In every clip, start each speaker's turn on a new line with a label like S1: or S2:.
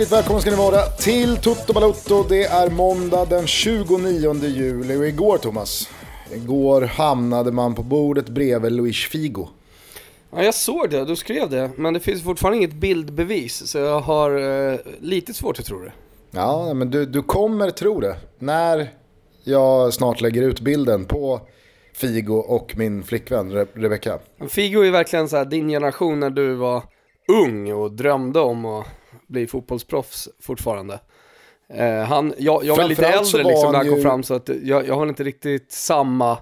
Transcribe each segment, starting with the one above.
S1: Hjärtligt välkomna ska ni vara till Toto Balotto. Det är måndag den 29 juli och igår Thomas, igår hamnade man på bordet bredvid Luis Figo.
S2: Ja, jag såg det, du skrev det, men det finns fortfarande inget bildbevis så jag har eh, lite svårt att tro det.
S1: Ja, men du, du kommer tro det. När jag snart lägger ut bilden på Figo och min flickvän Re Rebecca.
S2: Figo är verkligen så här, din generation när du var ung och drömde om att bli fotbollsproffs fortfarande. Eh, han, jag, jag var lite äldre liksom, när han kom ju... fram så att jag, jag har inte riktigt samma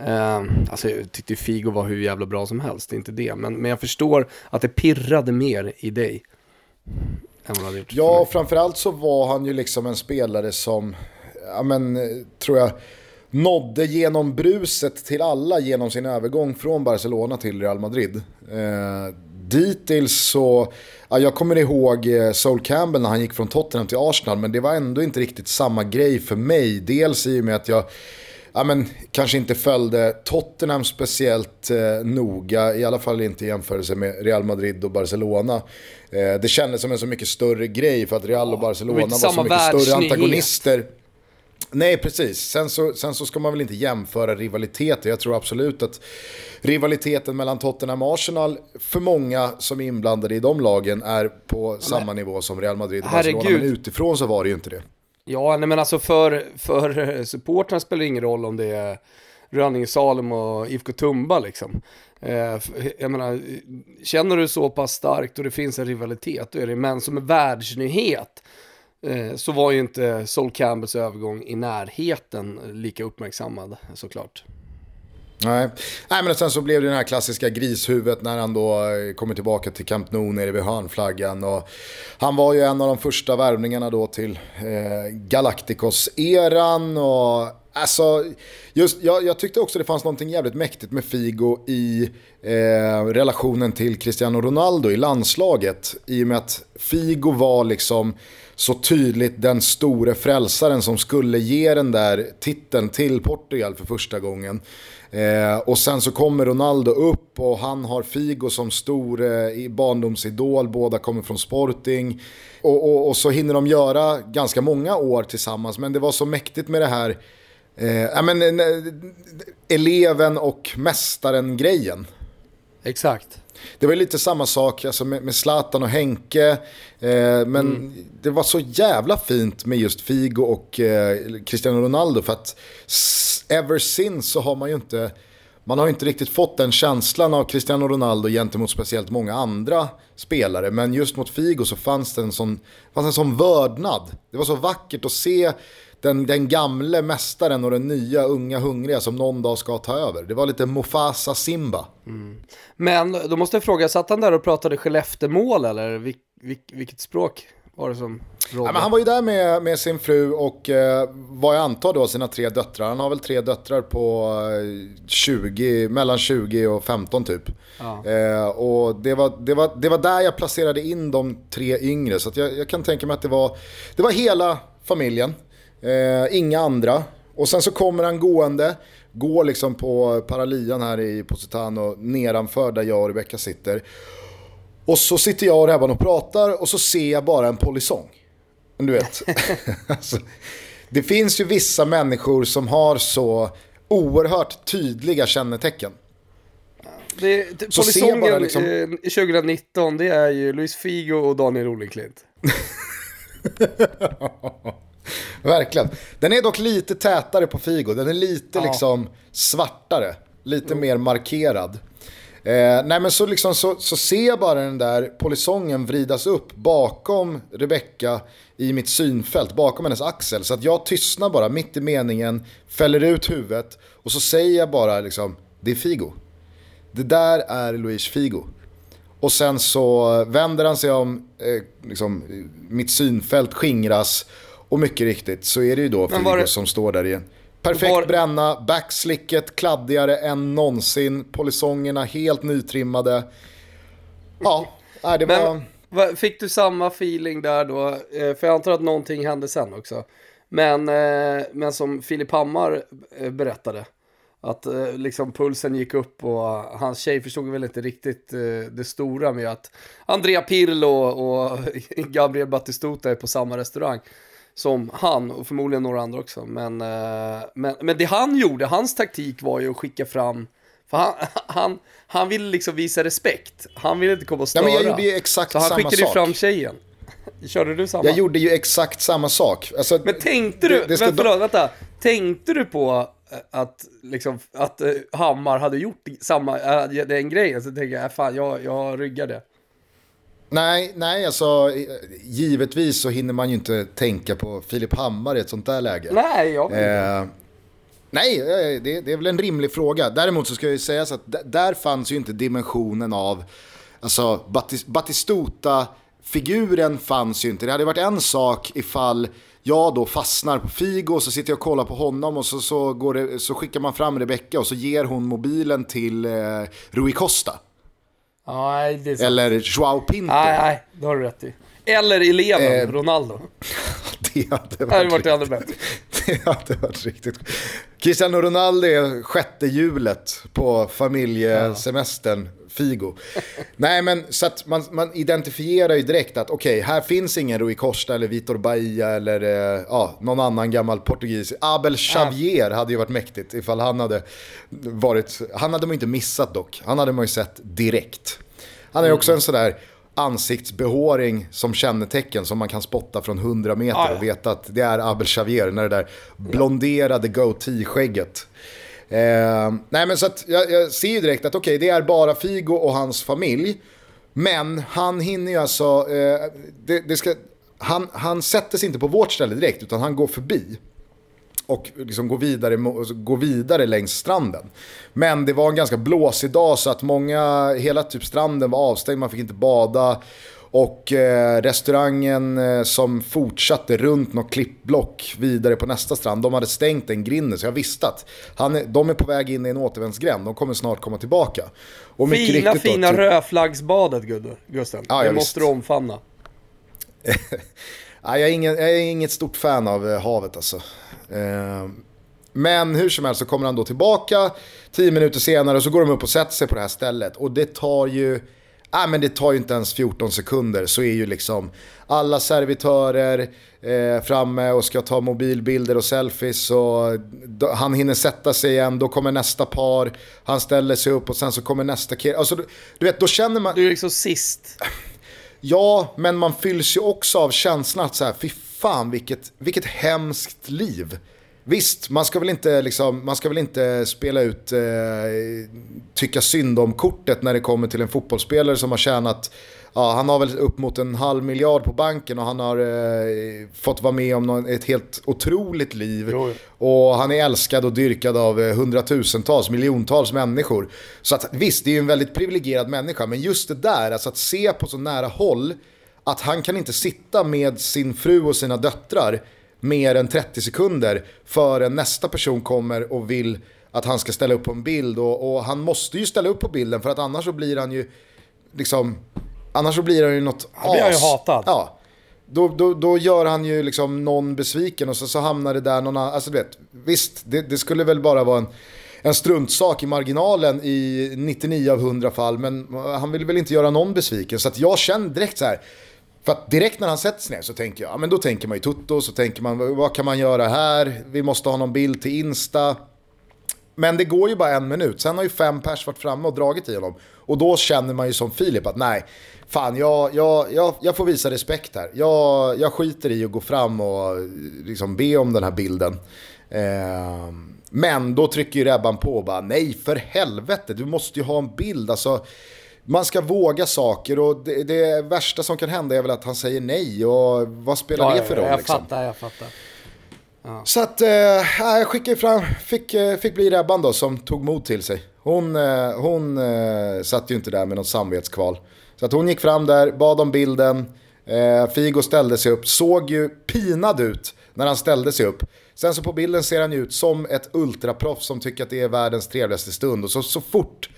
S2: eh, alltså jag tyckte Figo var hur jävla bra som helst, det är inte det. Men, men jag förstår att det pirrade mer i dig.
S1: Än vad det gjort ja, framförallt så var han ju liksom en spelare som, ja men, tror jag, nådde genom bruset till alla genom sin övergång från Barcelona till Real Madrid. Eh, dittills så, ja, jag kommer ihåg eh, Sol Campbell när han gick från Tottenham till Arsenal, men det var ändå inte riktigt samma grej för mig. Dels i och med att jag ja, men, kanske inte följde Tottenham speciellt eh, noga, i alla fall inte i jämförelse med Real Madrid och Barcelona. Eh, det kändes som en så mycket större grej för att Real och Barcelona var så mycket större antagonister. Nej, precis. Sen så, sen så ska man väl inte jämföra rivaliteter. Jag tror absolut att rivaliteten mellan Tottenham och Arsenal, för många som är inblandade i de lagen, är på men, samma nivå som Real Madrid och Barcelona. Men utifrån så var det ju inte det.
S2: Ja, nej men alltså för, för supportrarna spelar det ingen roll om det är Rönninge Salem och IFK Tumba liksom. Eh, jag menar, känner du så pass starkt och det finns en rivalitet, då är det män som är världsnyhet Eh, Eh, så var ju inte Sol Campbells övergång i närheten lika uppmärksammad såklart.
S1: Nej. Nej, men sen så blev det den här klassiska grishuvudet när han då eh, kommer tillbaka till Camp Nou nere vid hörnflaggan. Och han var ju en av de första värvningarna då till eh, Galacticos-eran. Och Alltså, just, jag, jag, tyckte också det fanns något jävligt mäktigt med Figo i eh, relationen till Cristiano Ronaldo i landslaget. I och med att Figo var liksom så tydligt den store frälsaren som skulle ge den där titeln till Portugal för första gången. Eh, och sen så kommer Ronaldo upp och han har Figo som stor eh, barndomsidol, båda kommer från Sporting. Och, och, och, så hinner de göra ganska många år tillsammans, men det var så mäktigt med det här eh, men, eh, eleven och mästaren-grejen.
S2: Exakt.
S1: Det var lite samma sak alltså med, med Zlatan och Henke. Eh, men mm. det var så jävla fint med just Figo och eh, Cristiano Ronaldo. För att ever since så har man ju inte... Man har inte riktigt fått den känslan av Cristiano Ronaldo gentemot speciellt många andra spelare. Men just mot Figo så fanns det en sån, fanns en sån vördnad. Det var så vackert att se den, den gamle mästaren och den nya unga hungriga som någon dag ska ta över. Det var lite Mufasa Simba. Mm.
S2: Men då måste jag fråga, satt han där och pratade Skelleftemål eller vil, vil, vilket språk var det som
S1: ja, men Han var ju där med, med sin fru och eh, vad jag antar då sina tre döttrar. Han har väl tre döttrar på 20, eh, mellan 20 och 15 typ. Ja. Eh, och det var, det, var, det var där jag placerade in de tre yngre. Så jag, jag kan tänka mig att det var, det var hela familjen. Eh, inga andra. Och sen så kommer han gående, går liksom på paralian här i Positano nedanför där jag och Rebecca sitter. Och så sitter jag och Rebban och pratar och så ser jag bara en polisong. Du vet. alltså, det finns ju vissa människor som har så oerhört tydliga kännetecken.
S2: Det, det, polisongen liksom... 2019 det är ju Luis Figo och Daniel Rolenklint.
S1: Verkligen. Den är dock lite tätare på Figo. Den är lite ja. liksom svartare. Lite mm. mer markerad. Eh, nej men så, liksom, så, så ser jag bara den där polisongen vridas upp bakom Rebecca i mitt synfält, bakom hennes axel. Så att jag tystnar bara mitt i meningen, fäller ut huvudet och så säger jag bara liksom, det är Figo. Det där är Luis Figo. Och sen så vänder han sig om, eh, liksom, mitt synfält skingras och mycket riktigt så är det ju då Figo som står där igen. Perfekt var... bränna, backslicket kladdigare än någonsin, polisongerna helt nytrimmade. Ja, det var...
S2: Men, fick du samma feeling där då? Eh, för jag antar att någonting hände sen också. Men, eh, men som Filip Hammar eh, berättade, att liksom pulsen gick upp och hans tjej förstod väl inte riktigt det stora med att Andrea Pirlo och Gabriel Battistuta är på samma restaurang som han och förmodligen några andra också. Men, eh, men, men det han gjorde, hans taktik var ju att skicka fram för han, han, han ville liksom visa respekt. Han ville inte komma och störa.
S1: Ja, men jag gjorde ju exakt
S2: Så han
S1: samma
S2: skickade
S1: sak.
S2: fram tjejen. Körde du samma?
S1: Jag gjorde ju exakt samma sak. Alltså,
S2: Men tänkte du,
S1: det- det ska då-
S2: förlåt, vänta. Tänkte du på eh, att, liksom, att eh, Hammar hade gjort samma, den grejen? Så tänker jag, äh, fan, jag, jag ryggar det.
S1: Nej, nej, alltså givetvis så hinner man ju inte tänka på Filip Hammar i ett sånt där läge.
S2: Nej, jag
S1: Eh, nej, eh, det, det är väl en rimlig fråga. Däremot så ska jag ju säga så att där fanns ju inte dimensionen av, alltså Batis- Batistuta-figuren fanns ju inte. Det hade varit en sak ifall jag då fastnar på Figo och så sitter jag och kollar på honom och så, så, går det, så skickar man fram Rebecca och så ger hon mobilen till eh, Rui Costa.
S2: Nej, det är sant.
S1: Eller Joao Pinto.
S2: Nej, nej, det har du rätt i. Eller eleven,
S1: Eh,
S2: Ronaldo.
S1: Det hade
S2: Det hade varit ännu bättre.
S1: Det hade varit riktigt Cristiano Ronaldo är sjätte hjulet på familjesemestern Figo. Nej men så att man, man identifierar ju direkt att okej, här finns ingen Rui Costa eller Vitor Bahia eller eh, ja, någon annan gammal portugis. Abel Xavier hade ju varit mäktigt ifall han hade varit, han hade man ju inte missat dock. Han hade man ju sett direkt. Han är ju också en sådär ansiktsbehåring som kännetecken som man kan spotta från 100 meter och veta att det är Abel Xavier, när det där blonderade goatee-skägget. Eh, nej men så att jag, jag ser ju direkt att okej, det är bara Figo och hans familj. Men han hinner ju alltså, eh, det, det ska, han, han sätter sig inte på vårt ställe direkt utan han går förbi och liksom går vidare, går vidare längs stranden. Men det var en ganska blåsig dag så att många, hela typ stranden var avstängd, man fick inte bada. Och eh, restaurangen eh, som fortsatte runt något klippblock vidare på nästa strand, de hade stängt en grinden så jag visste att han de är på väg in i en återvändsgränd, de kommer snart komma tillbaka. Och mycket
S2: Fina,
S1: riktigt då,
S2: fina
S1: typ-
S2: rödflaggsbadet, Gusten.
S1: Ja,
S2: det måste du omfamna.
S1: Nej, jag, är ingen, jag är inget stort fan av eh, havet alltså. Eh, men hur som helst så kommer han då tillbaka tio minuter senare och så går de upp och sätter sig på det här stället. Och det tar ju, nej men det tar ju inte ens 14 sekunder så är ju liksom alla servitörer eh, framme och ska ta mobilbilder och selfies. Och då, han hinner sätta sig igen, då kommer nästa par, han ställer sig upp och sen så kommer nästa kille. Alltså, du, du vet, då känner man...
S2: Du är liksom sist.
S1: Ja, men man fylls ju också av känslan att så här, fy fan vilket, vilket hemskt liv. Visst, man ska väl inte, liksom, man ska väl inte spela ut eh, tycka synd om kortet när det kommer till en fotbollsspelare som har tjänat, ja, han har väl upp mot en halv miljard på banken och han har eh, fått vara med om någon, ett helt otroligt liv.
S2: Jo,
S1: Och han är älskad och dyrkad av eh, hundratusentals, miljontals människor. Så att visst, det är ju en väldigt privilegierad människa, men just det där, alltså att se på så nära håll att han kan inte sitta med sin fru och sina döttrar mer än 30 sekunder förrän nästa person kommer och vill att han ska ställa upp på en bild. Och, och han måste ju ställa upp på bilden för att annars så blir han ju liksom, annars så blir han ju något
S2: Då blir han ju
S1: as.
S2: hatad.
S1: Ja. Då, då, då gör han ju liksom någon besviken och så, så hamnar det där någon annan. Alltså du vet, visst, det, det skulle väl bara vara en, en struntsak i marginalen i 99 av 100 fall. Men han vill väl inte göra någon besviken. Så jag känner direkt så här. För att direkt när han sätter sig ner så tänker jag, ja men då tänker man ju Tutto, så tänker man vad kan man göra här? Vi måste ha någon bild till Insta. Men det går ju bara en minut, sen har ju fem pers varit framme och dragit i honom. Och då känner man ju som Filip att nej, fan jag, jag, jag, jag får visa respekt här. Jag, jag skiter i att gå fram och liksom be om den här bilden. Eh, men då trycker ju Rebban på och bara nej för helvete, du måste ju ha en bild. Alltså, man ska våga saker och det, det värsta som kan hända är väl att han säger nej. Och vad spelar det för roll?
S2: jag
S1: liksom?
S2: fattar, jag fattar.
S1: Så att eh, jag skickade fram, fick, eh, fick bli Rebban då som tog mod till sig. Hon, eh, hon eh, satt ju inte där med något samvetskval. Så att hon gick fram där, bad om bilden. Eh, Figo ställde sig upp, såg ju pinad ut när han ställde sig upp. Sen så på bilden ser han ju ut som ett ultraproffs som tycker att det är världens trevligaste stund. Och så, så fort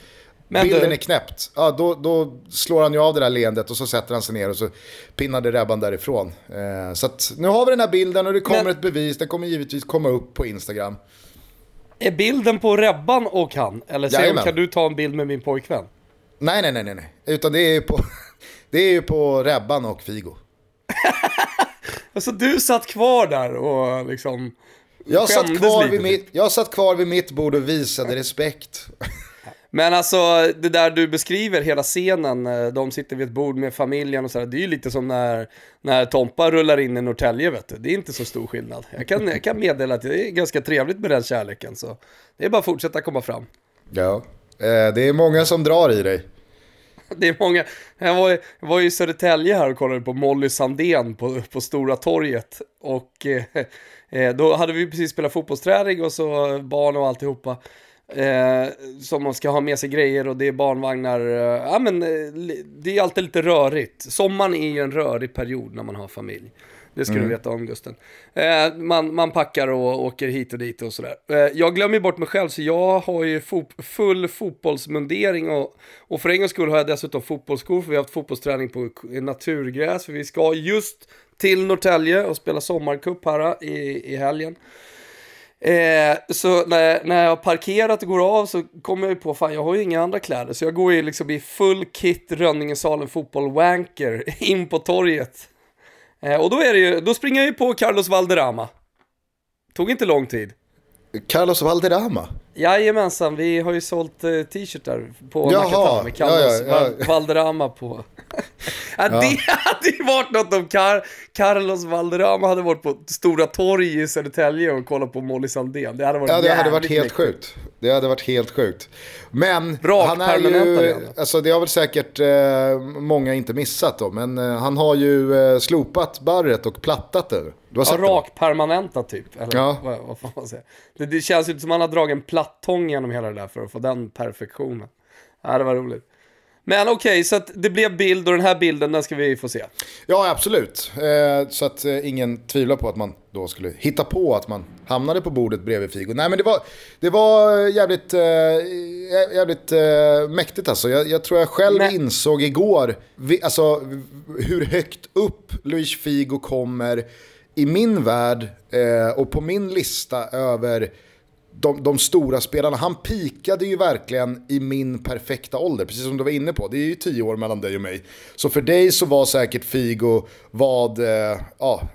S2: Men
S1: bilden
S2: du-
S1: är knäppt, ja, då, då slår han ju av det där leendet och så sätter han sig ner och så pinnade Rebban därifrån. Eh, så att nu har vi den här bilden och det kommer
S2: Men-
S1: ett bevis, den kommer givetvis komma upp på Instagram.
S2: Är bilden på Rebban och han? Eller sen kan du ta en bild med min pojkvän?
S1: Nej, nej, nej, nej. Utan det är ju på, det är ju på Rebban och Figo.
S2: alltså du satt kvar där och liksom
S1: jag satt, kvar vid mitt, jag satt kvar vid mitt bord och visade respekt.
S2: Men alltså det där du beskriver, hela scenen, eh, de sitter vid ett bord med familjen och sådär, det är ju lite som när, när Tompa rullar in i Norrtälje vet du. Det är inte så stor skillnad. Jag kan, jag kan meddela att det är ganska trevligt med den kärleken, så det är bara att fortsätta komma fram.
S1: Ja, eh, det är många som drar i dig.
S2: Det är många, jag var, jag var i Södertälje här och kollade på Molly Sandén på, på Stora torget. Och eh, eh då hade vi precis spelat fotbollsträning och så barn och alltihopa. Eh, som man ska ha med sig grejer och det är barnvagnar. Eh, ja men eh, det är alltid lite rörigt. Sommaren är ju en rörig period när man har familj. Det ska mm. du veta om Gusten. Eh, man, man packar och åker hit och dit och sådär. Eh, jag glömmer bort mig själv så jag har ju fot full fotbollsmundering och, och för en gångs skull har jag dessutom fotbollsskor för vi har haft fotbollsträning på naturgräs. För vi ska just till Norrtälje och spela sommarcup här i, i helgen. Eh, så när, när jag har parkerat och går av så kommer jag ju på, fan jag har ju inga andra kläder. Så jag går ju liksom i full kit Rönningesalen fotboll wanker in på torget. Eh, och då, är det ju, då springer jag ju på Carlos Valderrama. Tog inte lång tid.
S1: Carlos Valderrama?
S2: Jajamensan, vi har ju sålt uh, t-shirtar på Jaha, med Carlos ja, ja, ja. Valderrama på. ja, Det hade ju varit något om Car Carlos Valderrama hade varit på Stora Torg i Södertälje och kollat på Molly Sandén. Det hade varit
S1: Ja, det hade varit helt sjukt. Det hade varit helt sjukt. Men Rak, han är ju, alltså det har väl säkert eh, många inte missat då, men eh, han har ju eh, slopat barret och plattat det.
S2: Du har ja, rak permanenta typ. Eller ja. vad, vad får man säga? Det, det känns ju som att han har dragit en plattång genom hela det där för att få den perfektionen. Ja, det var roligt. Men okej, okay, så det blev bild och den här bilden den ska vi få se.
S1: Ja, absolut. Eh, så att eh, ingen tvivlar på att man då skulle hitta på att man hamnade på bordet bredvid Figo. Nej, men det var, det var jävligt, eh, jävligt eh, mäktigt alltså. Jag, jag, tror jag själv men... insåg igår vi, alltså, hur högt upp Luis Figo kommer i min värld eh, och på min lista över de, de, stora spelarna. Han pikade ju verkligen i min perfekta ålder, precis som du var inne på. Det är ju tio år mellan dig och mig. Så för dig så var säkert Figo vad, eh, ja,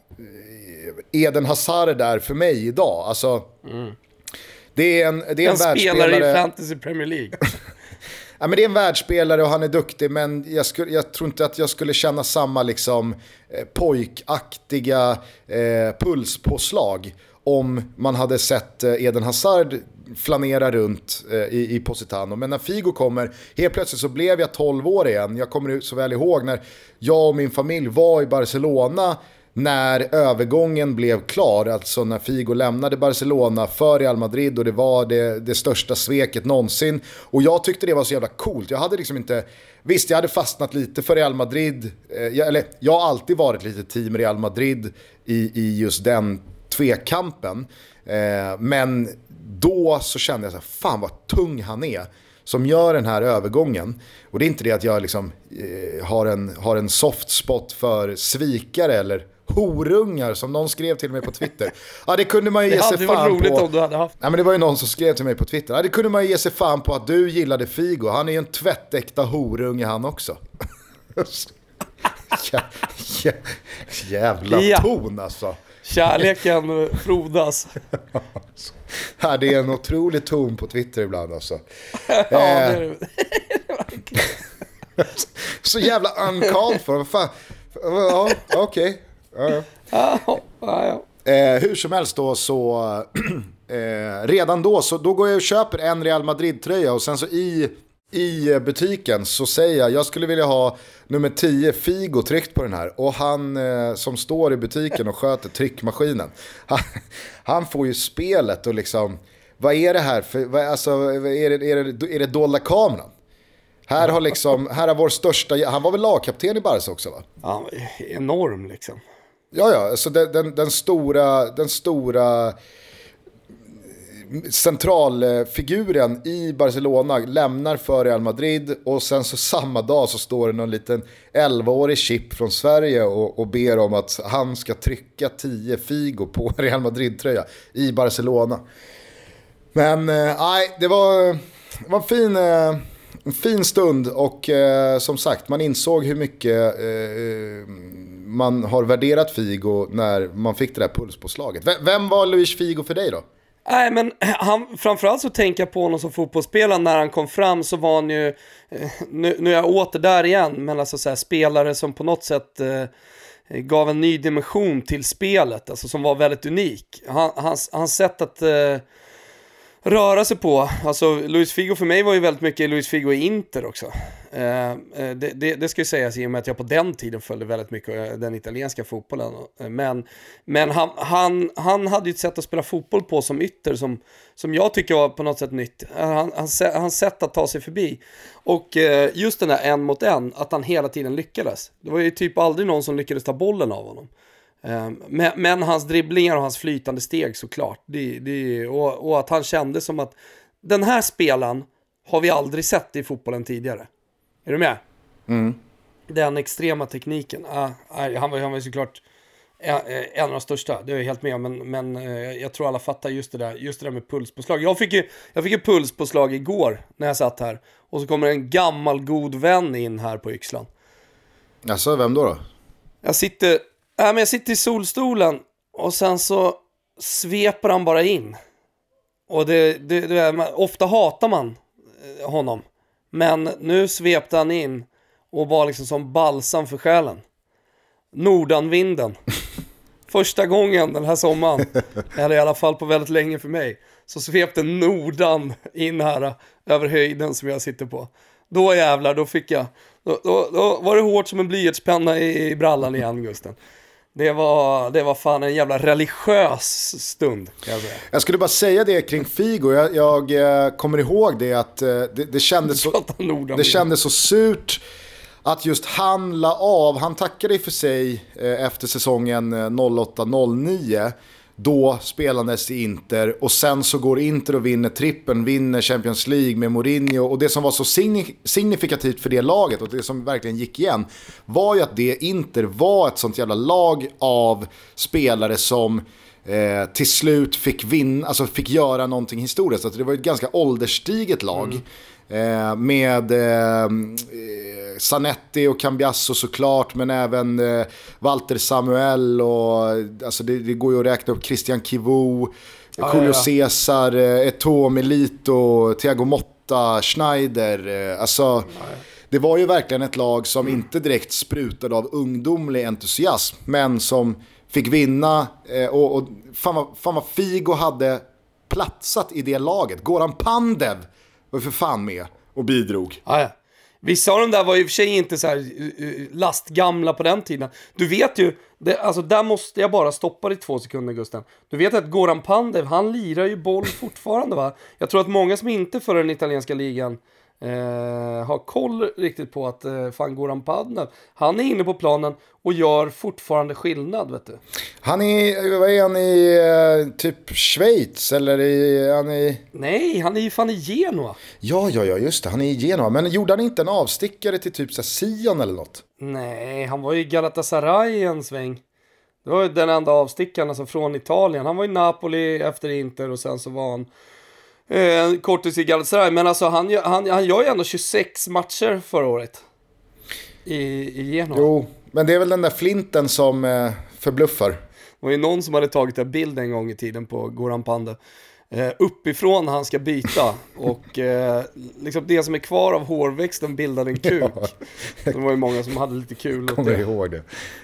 S1: Eden Hazard där för mig idag. Alltså, mm. det är en, det är en, en världsspelare.
S2: spelare i Fantasy Premier League.
S1: ja, men det är en världsspelare och han är duktig, men jag, skulle, jag tror inte att jag skulle känna samma liksom, eh, pojkaktiga eh, pulspåslag om man hade sett eh, Eden Hazard flanera runt eh, i, i Positano. Men när Figo kommer, helt plötsligt så blev jag 12 år igen. Jag kommer så väl ihåg när jag och min familj var i Barcelona när övergången blev klar, alltså när Figo lämnade Barcelona för Real Madrid och det var det, det största sveket någonsin. Och jag tyckte det var så jävla coolt. Jag hade liksom inte, visst jag hade fastnat lite för Real Madrid, eh, eller jag har alltid varit lite team Real Madrid i, i just den tvekampen. Eh, men då så kände jag så här, fan vad tung han är som gör den här övergången. Och det är inte det att jag liksom, eh, har, en, har en soft spot för svikare eller horungar som någon skrev till mig på Twitter. Ja, det kunde man ju ge sig fan på. Roligt
S2: om du hade haft.
S1: Ja, men det var ju någon som skrev till mig på Twitter. Ja, det kunde man ju ge sig fan på att du gillade Figo. Han är ju en tvättäkta horunge han också. jävla ja. ton alltså.
S2: Kärleken frodas.
S1: ja, det är en otrolig ton på Twitter ibland alltså.
S2: ja, det är det.
S1: Så jävla uncalled for. Vad fan. Ja, okej. Okay. Ja, ja. ja, eh, hur som helst då så, eh, redan då så då går jag och köper en Real Madrid-tröja och sen så i, i butiken så säger jag, jag skulle vilja ha nummer 10 Figo tryckt på den här. Och han eh, som står i butiken och sköter tryckmaskinen, han, han, får ju spelet och liksom, vad är det här för, vad, alltså, är det, är det, är det dolda kameran? Här har liksom, här har vår största, han var väl lagkapten i Barca också va?
S2: Ja, enorm liksom.
S1: Ja, ja, alltså den, den, den stora, den stora centralfiguren i Barcelona lämnar för Real Madrid och sen så samma dag så står det någon liten 11-årig chip från Sverige och, och ber om att han ska trycka 10 Figo på Real Madrid-tröja i Barcelona. Men eh, nej, det var, det var en fin, eh, en fin stund och eh, som sagt man insåg hur mycket man har värderat Figo när man fick det där pulspåslaget. Vem var Luis Figo för dig då?
S2: Nej, men eh, han, framförallt så tänker jag på honom som fotbollsspelare. När han kom fram så var han ju, eh, nu, nu är jag åter där igen, men alltså så här, spelare som på något sätt eh, gav en ny dimension till spelet, alltså som var väldigt unik. Han, hans, hans sätt att eh, röra sig på. Alltså Luis Figo för mig var ju väldigt mycket Luis Figo i Inter också. Eh, eh det, det, det, ska ju sägas i och med att jag på den tiden följde väldigt mycket eh, den italienska fotbollen. Eh, men, men han, han, han hade ju ett sätt att spela fotboll på som ytter som, som jag tycker var på något sätt nytt. Han, hans, hans sätt att ta sig förbi. Och just den där en mot en, att han hela tiden lyckades. Det var ju typ aldrig någon som lyckades ta bollen av honom. Ehm, men, men, hans dribblingar och hans flytande steg såklart. Det, det, och, och, att han kände som att den här spelaren har vi aldrig sett i fotbollen tidigare. Är du med?
S1: Mm.
S2: Den extrema tekniken. Ah, han, var, han var såklart en av de största, det är jag helt med. Men, men eh, jag tror alla fattar just det där, just det där med pulspåslag. Jag fick ju jag fick ju pulspåslag igår när jag satt här. Och så kommer en gammal god vän in här på Yxlan.
S1: Alltså, vem då? då?
S2: Jag sitter Äh, men jag sitter i solstolen och sen så sveper han bara in. Och det, det, det, ofta hatar man eh, honom. Men nu svepte han in och var liksom som balsam för själen. Nordanvinden. Första gången den här sommaren, eller i alla fall på väldigt länge för mig, så svepte Nordan in här eh, över höjden som jag sitter på. Då jävlar, då fick jag, då, då, då var det hårt som en blyertspenna i, i brallan igen Gusten. Det var, det var fan en jävla religiös stund.
S1: Jag, jag skulle bara säga det kring Figo. Jag, jag eh, kommer ihåg det att eh, det, det, kändes så, det kändes så surt att just han la av. Han tackade i för sig eh, efter säsongen 08-09 då spelandes i Inter och sen så går Inter och vinner trippen, vinner Champions League med Mourinho och det som var så signifikativt för det laget och det som verkligen gick igen var ju att det Inter var ett sånt jävla lag av spelare som eh, till slut fick vinna, alltså fick göra någonting historiskt. Alltså det var ett ganska ålderstiget lag. Mm. Eh, med eh, Sanetti och Cambiasso såklart, men även eh, Walter Samuel och alltså det, det, går ju att räkna upp Christian Kivu, ah, Julio ja, ja. Cesar, eh, Eto'o Melito, Thiago Motta, Schneider. Eh, alltså, det var ju verkligen ett lag som mm. inte direkt sprutade av ungdomlig entusiasm, men som fick vinna. Eh, och, och fan, vad, fan vad Figo hade platsat i det laget. Goran Pandev var för fan med och bidrog.
S2: Ah, ja. Vissa av de där var i och för sig inte så här eh, eh, lastgamla på den tiden. Du vet ju, det, alltså där måste jag bara stoppa dig två sekunder Gusten. Du vet att Goran Pandev, han lirar ju boll fortfarande va? Jag tror att många som inte följer den italienska ligan eh, har koll riktigt på att eh, fan Goran Padnev, han är inne på planen och gör fortfarande skillnad vet du.
S1: Han är, vad är han i, eh, typ Schweiz eller i, han i...
S2: Nej, han är ju fan i Genoa.
S1: Ja, ja, ja, just det, han är i Genoa. Men gjorde han inte en avstickare till typ så Sion eller något?
S2: Nej, han var ju i Galatasaray en sväng. Det var ju den enda avstickaren alltså från Italien. Han var i Napoli efter Inter och sen så var han eh, kortis i Galatasaray. Men alltså han, han, han gör ju ändå 26 matcher förra året. I, i Genoa.
S1: Jo, men det är väl den där flinten som eh, förbluffar. Det
S2: var ju någon som hade tagit en bild en gång i tiden på Goran Pande eh, uppifrån han ska byta och eh, liksom det som är kvar av hårväxten bildar en kuk. Ja. Det var ju många som hade lite kul.
S1: Jag kommer det. ihåg det.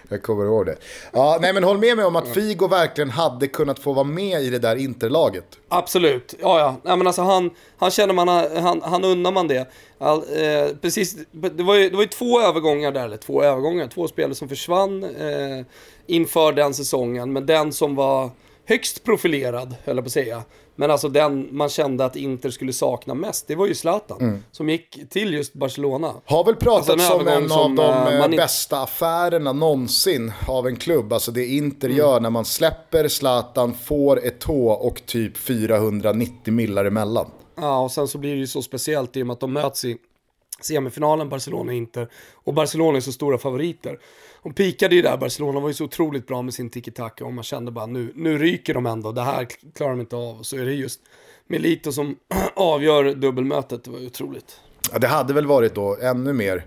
S1: Jag kommer ihåg det. Ja, nej men håll med mig om att Figo verkligen hade kunnat få vara med i det där interlaget.
S2: Absolut, ja ja. Nej, men alltså han, han känner man, han, han undrar man det. All, eh, precis, det var, ju, det var ju två övergångar där, eller två övergångar, två spelare som försvann eh, inför den säsongen. Men den som var högst profilerad, höll jag på att säga, men alltså den man kände att Inter skulle sakna mest, det var ju Zlatan. Mm. Som gick till just Barcelona.
S1: Har väl pratats alltså om en av de eh, man bästa affärerna någonsin av en klubb. Alltså det Inter mm. gör när man släpper Zlatan, får ett tå och typ 490 millar emellan.
S2: Ja, och sen så blir det ju så speciellt i och med att de möts i semifinalen Barcelona-Inter. Och Barcelona är så stora favoriter. De pikade ju där, Barcelona var ju så otroligt bra med sin tiki-taka och man kände bara nu, nu ryker de ändå, det här klarar de inte av. Och så är det just Milito som avgör dubbelmötet, det var otroligt.
S1: Ja, det hade väl varit då ännu mer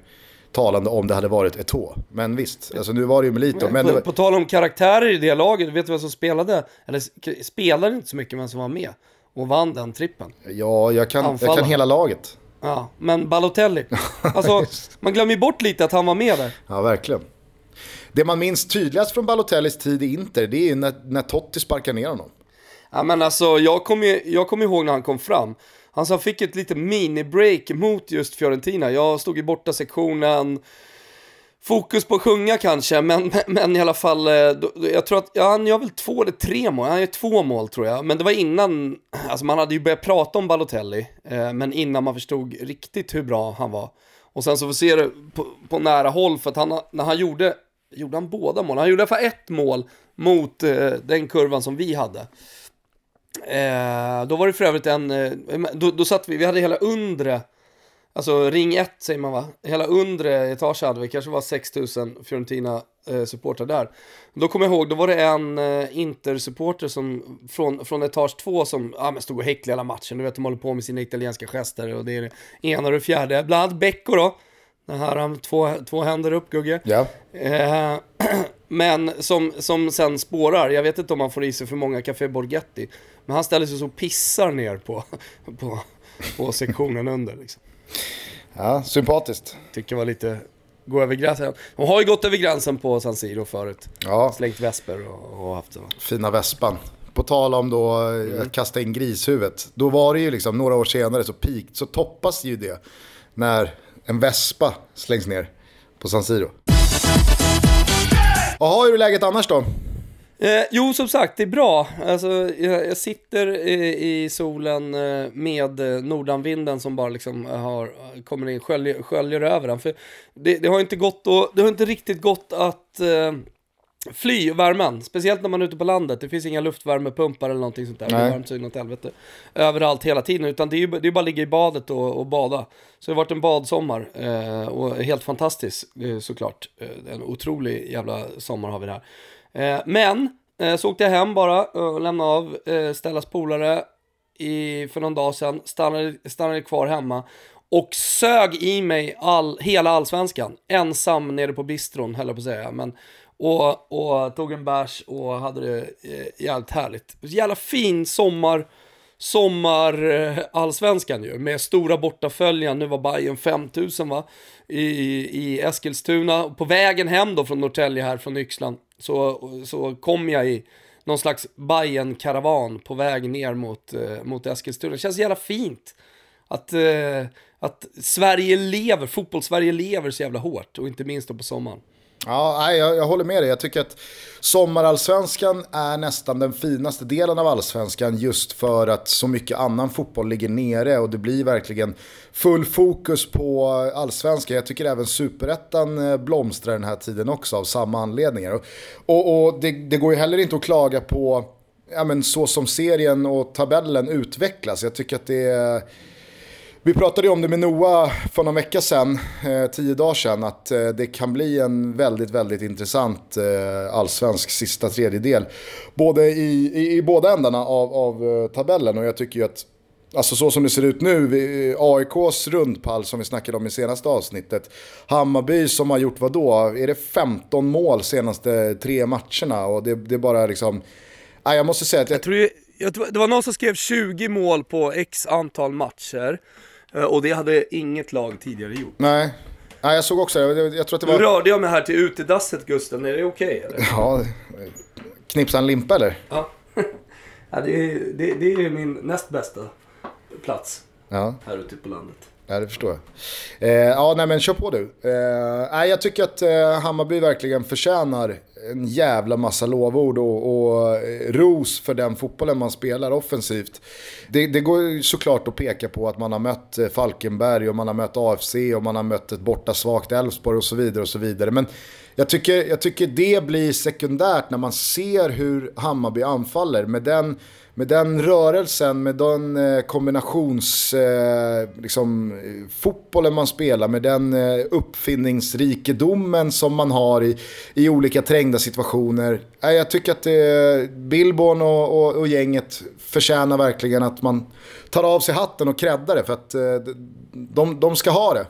S1: talande om det hade varit Eto'o. Men visst, alltså nu var det ju Melito. Men
S2: på,
S1: var...
S2: på tal om karaktärer i det laget, vet du vem som spelade? Eller spelade inte så mycket, men som var med och vann den trippen.
S1: Ja, jag kan, jag kan hela laget.
S2: Ja, men Balotelli. Alltså, man glömmer bort lite att han var med där.
S1: Ja, verkligen. Det man minns tydligast från Balotellis tid i Inter, det är när, när Totti sparkar ner honom.
S2: Ja, men alltså, jag kommer jag kom ihåg när han kom fram. Han fick ett litet mini-break mot just Fiorentina. Jag stod i borta sektionen. Fokus på att sjunga kanske, men, men i alla fall, eh, jag tror att, ja, han gör väl två eller tre mål, han gör två mål tror jag. Men det var innan, alltså man hade ju börjat prata om Balotelli, eh, men innan man förstod riktigt hur bra han var. Och sen så får vi se det på, på nära håll, för att han, när han gjorde, gjorde han båda målen? Han gjorde i alla fall ett mål mot eh, den kurvan som vi hade. Eh, då var det för övrigt en, eh, då, då satt vi, vi hade hela undre, alltså ring 1 säger man va? Hela undre etage hade vi, kanske var 6000 Fiorentina eh, supportrar där. Då kommer jag ihåg, då var det en eh, Inter-supporter som, från, från etage 2 som ja, men stod och häcklade hela matchen. Du vet, de håller på med sina italienska gester och det är det ena och det fjärde. Bland annat Becco då. Den här två, två händer upp, Gugge.
S1: Ja.
S2: Eh, men som, som sen spårar, jag vet inte om man får i sig för många Café Borghetti. Men han ställer sig så och pissar ner på, på, på sektionen under. Liksom.
S1: Ja, sympatiskt.
S2: Tycker var lite, gå över gränsen. De har ju gått över gränsen på San Siro förut.
S1: Ja.
S2: Slängt vesper och, och haft så.
S1: Fina vespan. På tal om då mm. att kasta in grishuvudet. Då var det ju liksom några år senare så, peak, så toppas ju det när en vespa slängs ner på San Siro. Jaha, hur är läget annars då?
S2: Eh, jo, som sagt, det är bra. Alltså, jag, jag sitter i, i solen eh, med eh, nordanvinden som bara liksom eh, har, kommer in, sköljer, sköljer över den. För det, det, har inte gått och, det har inte riktigt gått att eh, fly värmen. Speciellt när man är ute på landet. Det finns inga luftvärmepumpar eller någonting sånt där. Nej. Det är varmt så inåt helvete. Överallt hela tiden. Utan det är ju det är bara att ligga i badet och, och bada. Så det har varit en badsommar. Eh, och helt fantastiskt eh, såklart. en otrolig jävla sommar har vi där. Eh, men, eh, så åkte jag hem bara och lämnade av eh, Stellas polare i, för någon dag sedan. Stannade, stannade kvar hemma och sög i mig all, hela allsvenskan. Ensam nere på bistron, höll jag på att säga. Men, och, och tog en bärs och hade det eh, jävligt härligt. Jävla fin sommar sommar-allsvenskan eh, ju, med stora bortaföljan. Nu var Bayern 5000 va, i, i Eskilstuna. På vägen hem då från Norrtälje här från Yxlan, så, så kom jag i någon slags bayern karavan på väg ner mot, eh, mot Eskilstuna. Det känns jävla fint. Att, att Sverige lever, fotbollssverige lever så jävla hårt och inte minst då på sommaren.
S1: Ja, jag, jag håller med dig. Jag tycker att sommarallsvenskan är nästan den finaste delen av allsvenskan just för att så mycket annan fotboll ligger nere och det blir verkligen full fokus på allsvenskan. Jag tycker även superettan eh, blomstrar den här tiden också av samma anledningar. Och, och, och det, det, går ju heller inte att klaga på ja, men så som serien och tabellen utvecklas. Jag tycker att det är vi pratade ju om det med Noah för någon vecka sedan, eh, tio dagar sedan, att eh, det kan bli en väldigt, väldigt intressant eh, allsvensk sista tredjedel. Både i, i, i båda ändarna av, av eh, tabellen och jag tycker ju att Alltså så som det ser ut nu, vi, eh, AIKs rundpall som vi snackade om i senaste avsnittet. Hammarby som har gjort vad då? Är det 15 mål senaste tre matcherna? Och det, det är bara liksom... Nej, jag måste säga att jag...
S2: jag tror ju, det var någon som skrev 20 mål på x antal matcher. Eh, och det hade inget lag tidigare gjort.
S1: Nej. Nej, jag såg också jag, jag tror att det var...
S2: Nu rörde jag mig här till utedasset Gusten, är det okej okay?
S1: Ja, knipsa en limpa eller?
S2: Ja. ja det, är, det, det är min näst bästa plats.
S1: Ja.
S2: Här ute på landet.
S1: Ja, det förstår jag. Eh, ja, nej men kör på du. Eh, jag tycker att eh, Hammarby verkligen förtjänar en jävla massa lovord och, och eh, ros för den fotbollen man spelar offensivt. Det, det går såklart att peka på att man har mött eh, Falkenberg och man har mött AFC och man har mött ett borta svagt Elfsborg och så vidare och så vidare. Men jag tycker, jag tycker det blir sekundärt när man ser hur Hammarby anfaller med den med den rörelsen, med den kombinationsfotbollen kombinations, eh, liksom, eh, fotbollen man spelar, med den uppfinningsrikedomen som man har i, i olika trängda situationer. Jag tycker att Billborn och, och, och, gänget förtjänar verkligen att man tar av sig hatten och kräddar det, för att de, de ska ha det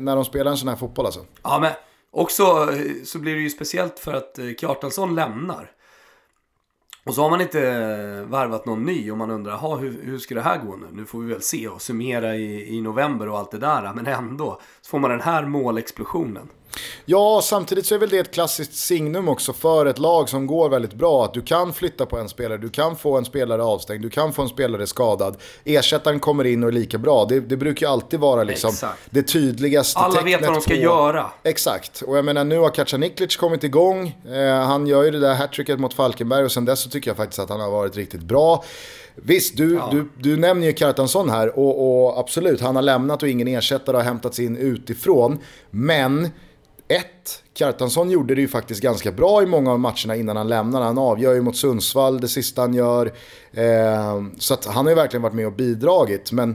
S1: när de spelar en sån här fotboll alltså.
S2: Ja, men också så blir det ju speciellt för att Kjartansson lämnar. Och så har man inte värvat någon ny och man undrar, hur, hur ska det här gå nu? Nu får vi väl se och summera i, i november och allt det där. Men ändå, så får man den här målexplosionen.
S1: Ja, samtidigt så är väl det ett klassiskt signum också för ett lag som går väldigt bra. Att du kan flytta på en spelare, du kan få en spelare avstängd, du kan få en spelare skadad. Ersättaren kommer in och är lika bra. Det, det brukar alltid vara liksom det tydligaste
S2: Alla vet vad de ska
S1: på...
S2: göra.
S1: Exakt, och jag menar nu har Kacaniklic kommit igång. Eh, han gör ju det där hattricket mot Falkenberg och sen dess så tycker jag faktiskt att han har varit riktigt bra. Visst, du, ja. du, du nämner ju Kartansson här och, och absolut, han har lämnat och ingen ersättare har hämtats in utifrån. Men ett, Kjartansson gjorde det ju faktiskt ganska bra i många av matcherna innan han lämnar. Han avgör ju mot Sundsvall det sista han gör. Eh, så han har ju verkligen varit med och bidragit. Men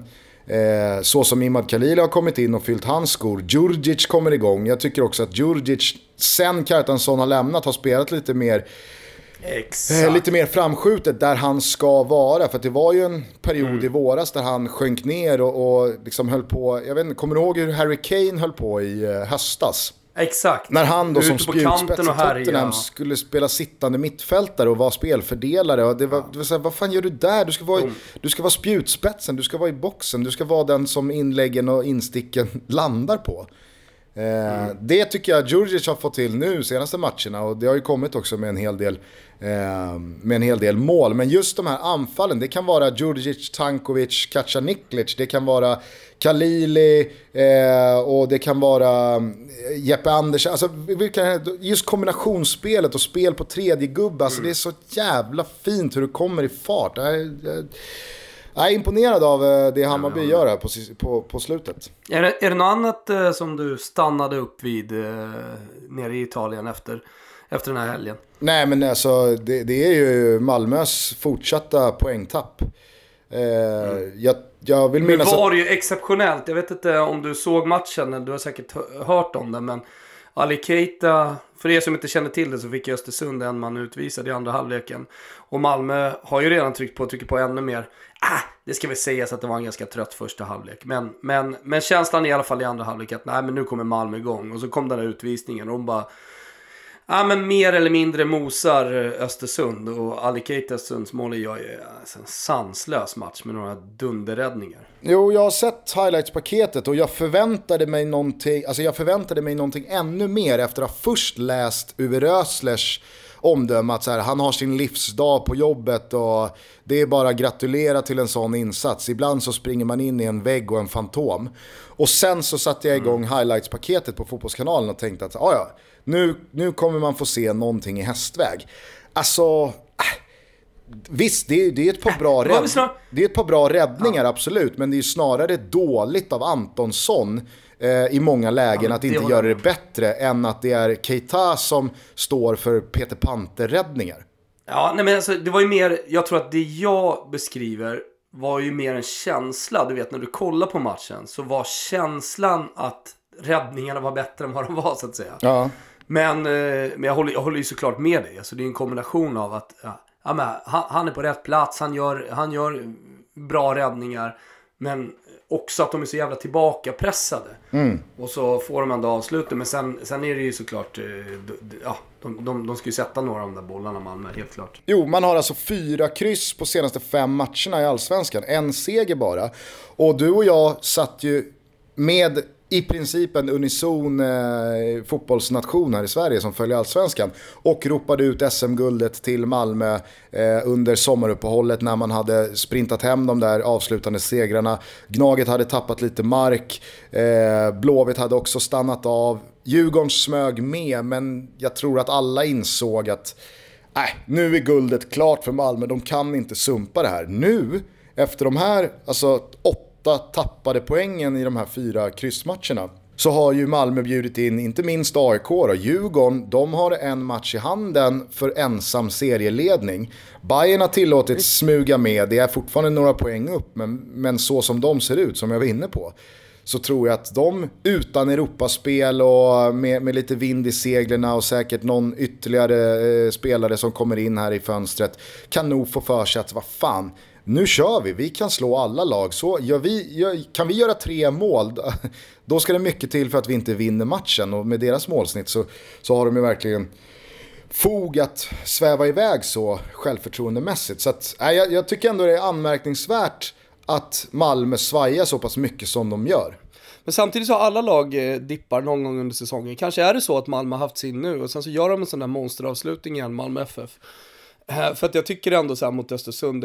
S1: eh, så som Imad Khalili har kommit in och fyllt hans skor. Djurdjic kommer igång. Jag tycker också att Djurdjic, sen Kjartansson har lämnat, har spelat lite mer Eh, lite mer framskjutet där han ska vara. För det var ju en period mm. i våras där han sjönk ner och, och liksom höll på. Jag vet inte, kommer du ihåg hur Harry Kane höll på i eh, höstas?
S2: Exakt.
S1: När han då som spjutspets i Tottenham skulle spela sittande mittfältare och vara spelfördelare. Och det var, det var så här, vad fan gör du där? Du ska, vara, mm. du ska vara spjutspetsen, du ska vara i boxen, du ska vara den som inläggen och insticken landar på. Eh, mm. Det tycker jag Djurdjic har fått till nu senaste matcherna och det har ju kommit också med en hel del, eh, med en hel del mål. Men just de här anfallen, det kan vara Djurdjic, Tankovic, Kacaniklic, det kan vara Kalili eh, och det kan vara eh, Jeppe Andersen. Alltså, just kombinationsspelet och spel på tredje gubbe, alltså, mm. det är så jävla fint hur det kommer i fart. Jag, jag, jag är imponerad av eh, det Hammarby gör här på, på, på slutet.
S2: Är det, är det något annat eh, som du stannade upp vid eh, nere i Italien efter, efter den här helgen?
S1: Nej men alltså det, det är ju Malmös fortsatta poängtapp. Eh, mm. jag, jag vill minnas
S2: Nu var det ju exceptionellt. Jag vet inte om du såg matchen, du har säkert hört om den. Men Ali Keita, för er som inte känner till det så fick Östersund en man utvisad i andra halvleken. Och Malmö har ju redan tryckt på och trycker på ännu mer. Ah, det ska väl sägas att det var en ganska trött första halvlek. Men, men, men känslan i alla fall i andra halvlek att nej men nu kommer Malmö igång. Och så kom den där utvisningen och de bara Ja men mer eller mindre mosar Östersund och Ali Keita Östersunds mål gör ju alltså en sanslös match med några dunderräddningar.
S1: Jo, jag har sett highlights-paketet och jag förväntade mig någonting, alltså jag förväntade mig någonting ännu mer efter att ha först läst Uwe Röslers omdöme att så här, han har sin livsdag på jobbet och det är bara att gratulera till en sån insats. Ibland så springer man in i en vägg och en fantom. Och sen så satte jag igång mm. highlights-paketet på Fotbollskanalen och tänkte att ah, ja, nu, nu kommer man få se någonting i hästväg. Alltså, äh, Visst, det är, det är ett par bra, rädd, det är ett par bra räddningar ja. absolut, men det är snarare dåligt av Antonsson eh, i många lägen ja, att inte göra det bättre än att det är Keita som står för Peter Panter-räddningar.
S2: Ja, nej men alltså det var ju mer, jag tror att det jag beskriver var ju mer en känsla. Du vet när du kollar på matchen så var känslan att räddningarna var bättre än vad de var så att säga.
S1: Ja.
S2: Men, eh, men jag, håller, jag håller ju såklart med dig. Alltså, det är en kombination av att ja, ja, han, han, är på rätt plats, han gör, han gör bra räddningar. Men också att de är så jävla tillbakapressade.
S1: Mm.
S2: Och så får de ändå avslutet. Men sen, sen är det ju såklart, eh, ja, de, de, de ska ju sätta några av de där bollarna Malmö, helt klart.
S1: Jo, man har alltså fyra kryss på senaste fem matcherna i Allsvenskan. En seger bara. Och du och jag satt ju med i princip en unison eh, fotbollsnation här i Sverige som följer allsvenskan. Och ropade ut SM-guldet till Malmö eh, under sommaruppehållet när man hade sprintat hem de där avslutande segrarna. Gnaget hade tappat lite mark, eh, Blåvitt hade också stannat av. Djurgården smög med, men jag tror att alla insåg att nej, nu är guldet klart för Malmö, de kan inte sumpa det här. Nu, efter de här alltså, åtta tappade poängen i de här fyra kryssmatcherna, så har ju Malmö bjudit in inte minst AIK och Djurgården, de har en match i handen för ensam serieledning. Bayern har tillåtits smuga med, det är fortfarande några poäng upp, men, men så som de ser ut, som jag var inne på, så tror jag att de utan Europaspel och med, med lite vind i seglerna och säkert någon ytterligare eh, spelare som kommer in här i fönstret kan nog få för sig att vad fan, nu kör vi, vi kan slå alla lag. Så gör vi, gör, kan vi göra tre mål, då ska det mycket till för att vi inte vinner matchen. Och med deras målsnitt så, så har de ju verkligen fog att sväva iväg så självförtroendemässigt. Så att, äh, jag, jag tycker ändå det är anmärkningsvärt att Malmö svajar så pass mycket som de gör.
S2: Men samtidigt så har alla lag eh, dippar någon gång under säsongen. Kanske är det så att Malmö har haft sin nu och sen så gör de en sån där monsteravslutning igen, Malmö FF. För att jag tycker ändå så här mot Östersund,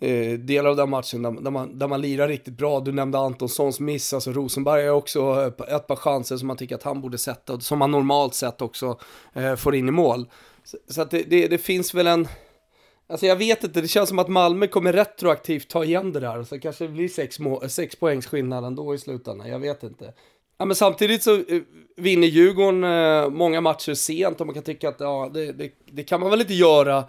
S2: eh, delar av den matchen där, där, man, där man lirar riktigt bra. Du nämnde Antonssons miss, alltså Rosenberg har också ett par chanser som man tycker att han borde sätta, som man normalt sett också eh, får in i mål. Så, så att det, det, det, finns väl en, alltså jag vet inte, det känns som att Malmö kommer retroaktivt ta igen det där. Så kanske det blir sex, sex poängs skillnad ändå i slutändan, jag vet inte. Ja, men samtidigt så eh, vinner Djurgården eh, många matcher sent och man kan tycka att ja, det, det, det kan man väl inte göra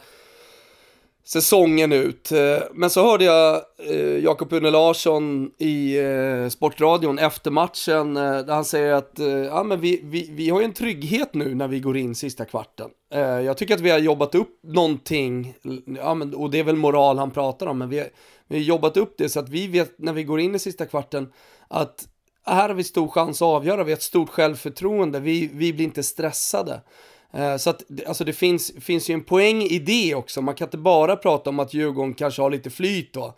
S2: säsongen ut. Eh, men så hörde jag eh, Jakob Une Larsson i eh, Sportradion efter matchen där han säger att ja, men vi, vi, vi har ju en trygghet nu när vi går in sista kvarten. Jag tycker att vi har jobbat upp någonting, ja, men, och det är väl moral han pratar om, men vi har, vi har jobbat upp det så att vi vet när vi går in i sista kvarten att här har vi stor chans att avgöra, vi har ett stort självförtroende, vi, vi blir inte stressade. Eh, så att alltså det finns, finns ju en poäng i det också. Man kan inte bara prata om att Djurgården kanske har lite flyt då.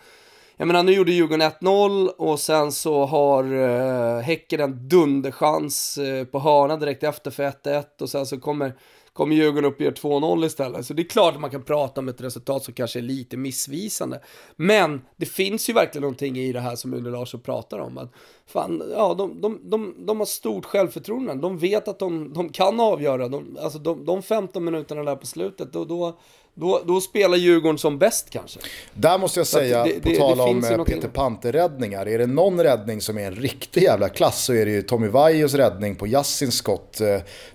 S2: Jag menar, nu gjorde Djurgården 1-0 och sen så har eh, Häcken en dunderchans eh, på hörna direkt efter för 1-1 och sen så kommer kommer Djurgården upp och gör 2-0 istället. Så det är klart att man kan prata om ett resultat som kanske är lite missvisande. Men det finns ju verkligen någonting i det här som Une Larsson pratar om. Att fan, ja, de, de, de, de har stort självförtroende. De vet att de, de kan avgöra. De, alltså de, de 15 minuterna där på slutet, då, då, då, då spelar Djurgården som bäst kanske.
S1: Där måste jag säga, det, på tal om eh, Peter Panter-räddningar, är det någon räddning som är en riktig jävla klass så är det ju Tommy Vaios räddning på Yassins skott eh,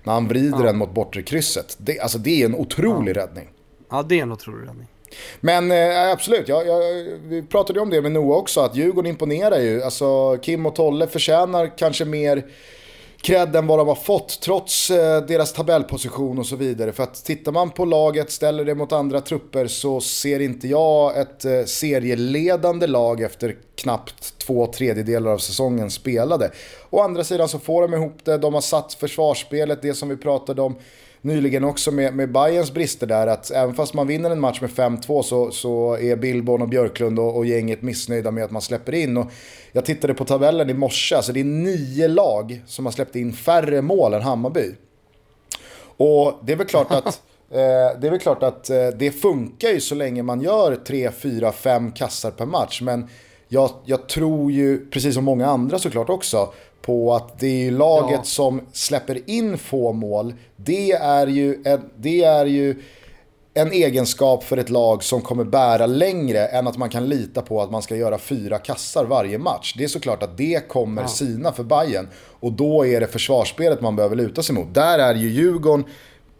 S1: när han vrider ja. den mot bortre krysset. Det, alltså det är en otrolig ja. räddning.
S2: Ja, det är en otrolig räddning.
S1: Men eh, absolut, jag, jag, vi pratade ju om det med Noah också, att Djurgården imponerar ju. Alltså Kim och Tolle förtjänar kanske mer cred än vad de har fått trots eh, deras tabellposition och så vidare. För att tittar man på laget, ställer det mot andra trupper så ser inte jag ett eh, serieledande lag efter knappt två tredjedelar av säsongen spelade. Å andra sidan så får de ihop det, de har satt försvarsspelet, det som vi pratade om nyligen också med, med Bayerns brister där. Att även fast man vinner en match med 5-2 så, så är Billborn och Björklund och, och gänget missnöjda med att man släpper in. Och jag tittade på tabellen i morse, alltså det är nio lag som har släppt in färre mål än Hammarby. Och det är väl klart att eh, det är väl klart att eh, det funkar ju så länge man gör 3, 4, 5 kassar per match. Men jag, jag, tror ju, precis som många andra såklart också, på att det är laget ja. som släpper in få mål. Det är, ju en, det är ju en egenskap för ett lag som kommer bära längre än att man kan lita på att man ska göra fyra kassar varje match. Det är såklart att det kommer ja. sina för Bayern Och då är det försvarsspelet man behöver luta sig mot. Där är ju Djurgården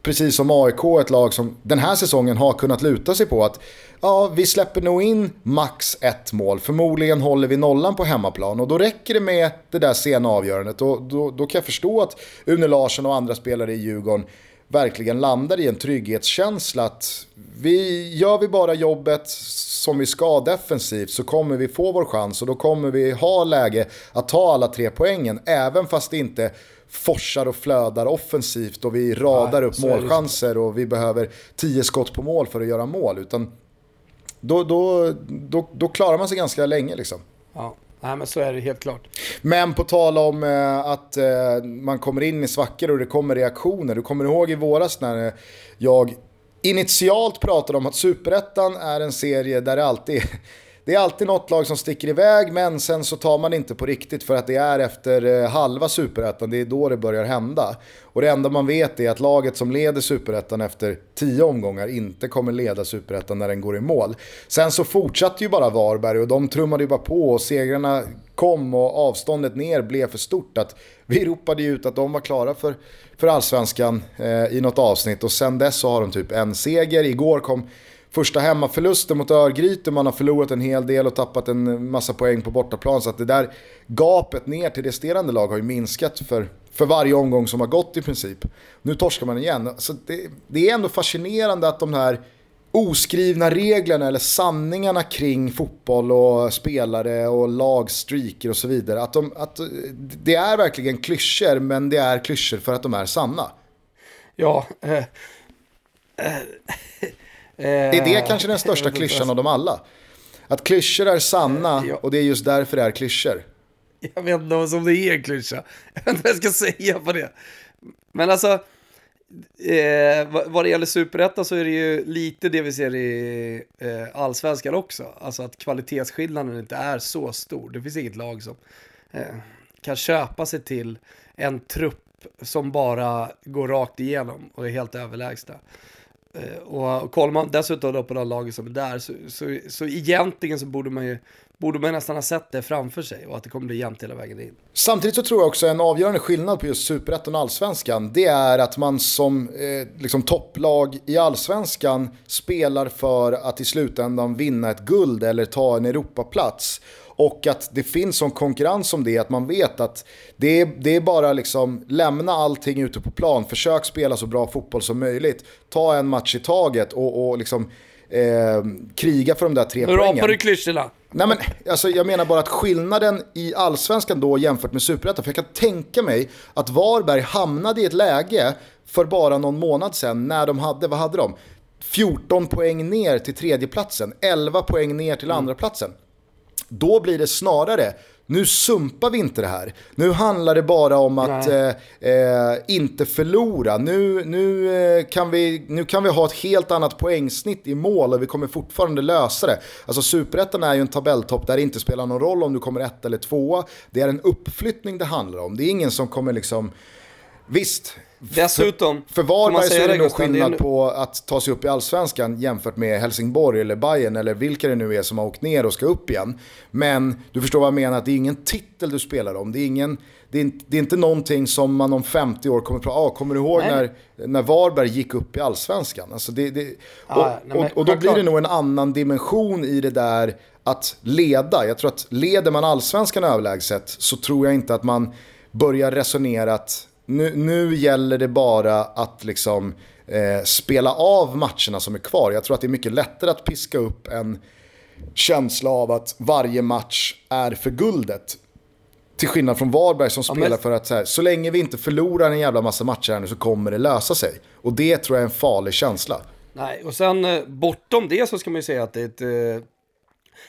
S1: precis som AIK, ett lag som den här säsongen har kunnat luta sig på att ja, vi släpper nog in max ett mål. Förmodligen håller vi nollan på hemmaplan och då räcker det med det där sena avgörandet. Och då, då kan jag förstå att Une Larsson och andra spelare i Djurgården verkligen landar i en trygghetskänsla att vi, gör vi bara jobbet som vi ska defensivt så kommer vi få vår chans och då kommer vi ha läge att ta alla tre poängen även fast det inte forsar och flödar offensivt och vi radar Nej, upp målchanser och vi behöver tio skott på mål för att göra mål. Utan då, då, då, då klarar man sig ganska länge liksom.
S2: Ja. Nej men så är det helt klart.
S1: Men på tal om eh, att eh, man kommer in i svackor och det kommer reaktioner. Du kommer ihåg i våras när jag initialt pratade om att Superettan är en serie där det alltid det är alltid något lag som sticker iväg men sen så tar man inte på riktigt för att det är efter eh, halva superettan, det är då det börjar hända. Och det enda man vet är att laget som leder superettan efter tio omgångar inte kommer leda superettan när den går i mål. Sen så fortsatte ju bara Varberg och de trummade ju bara på och segrarna kom och avståndet ner blev för stort. Att vi ropade ju ut att de var klara för, för allsvenskan eh, i något avsnitt och sen dess så har de typ en seger. Igår kom första hemmaförlusten mot Örgryte, man har förlorat en hel del och tappat en massa poäng på bortaplan. Så att det där gapet ner till resterande lag har ju minskat för, för varje omgång som har gått i princip. Nu torskar man igen. Så det, det är ändå fascinerande att de här oskrivna reglerna eller sanningarna kring fotboll och spelare och lagstreaker och så vidare. Att, de, att det är verkligen klyschor men det är klyschor för att de är sanna.
S2: Ja, eh, eh,
S1: är det kanske den största klyschan av dem alla? Att klyschor är sanna och det är just därför det är klyschor.
S2: Jag vet inte om det är en klyscha. Jag vet inte vad jag ska säga på det. Men alltså, Eh, vad det gäller superettan så är det ju lite det vi ser i eh, allsvenskan också. Alltså att kvalitetsskillnaden inte är så stor. Det finns inget lag som eh, kan köpa sig till en trupp som bara går rakt igenom och är helt överlägsna. Och, och kollar man dessutom då på de laget som är där så, så, så egentligen så borde man ju borde man nästan ha sett det framför sig och att det kommer bli jämnt hela vägen in.
S1: Samtidigt så tror jag också en avgörande skillnad på just superettan och allsvenskan, det är att man som eh, liksom topplag i allsvenskan spelar för att i slutändan vinna ett guld eller ta en Europaplats. Och att det finns sån konkurrens om det, att man vet att det är, det är bara liksom lämna allting ute på plan, försök spela så bra fotboll som möjligt, ta en match i taget och, och liksom eh, kriga för de där tre
S2: nu
S1: poängen.
S2: Rapar du klyschorna.
S1: Nej men, alltså, jag menar bara att skillnaden i allsvenskan då jämfört med superettan, för jag kan tänka mig att Varberg hamnade i ett läge för bara någon månad sedan när de hade, vad hade de? 14 poäng ner till tredjeplatsen, 11 poäng ner till mm. andra platsen. Då blir det snarare nu sumpar vi inte det här. Nu handlar det bara om att eh, eh, inte förlora. Nu, nu, eh, kan vi, nu kan vi ha ett helt annat poängsnitt i mål och vi kommer fortfarande lösa det. Alltså superettan är ju en tabelltopp där det inte spelar någon roll om du kommer ett eller tvåa. Det är en uppflyttning det handlar om. Det är ingen som kommer liksom... Visst,
S2: Dessutom,
S1: för, för Varberg så är det nog skillnad på att ta sig upp i allsvenskan jämfört med Helsingborg eller Bayern eller vilka det nu är som har åkt ner och ska upp igen. Men du förstår vad jag menar, att det är ingen titel du spelar om. Det är, ingen, det är, inte, det är inte någonting som man om 50 år kommer att prata ah, kommer du ihåg när, när Varberg gick upp i allsvenskan? Alltså det, det, och, ah, nej, och, och, då blir det nog en annan dimension i det där att leda. Jag tror att leder man allsvenskan överlägset så tror jag inte att man börjar resonera att nu, nu gäller det bara att liksom eh, spela av matcherna som är kvar. Jag tror att det är mycket lättare att piska upp en känsla av att varje match är för guldet. Till skillnad från Varberg som ja, spelar men... för att så, här, så länge vi inte förlorar en jävla massa matcher här nu så kommer det lösa sig. Och det tror jag är en farlig känsla.
S2: Nej, och sen eh, bortom det så ska man ju säga att det är ett eh,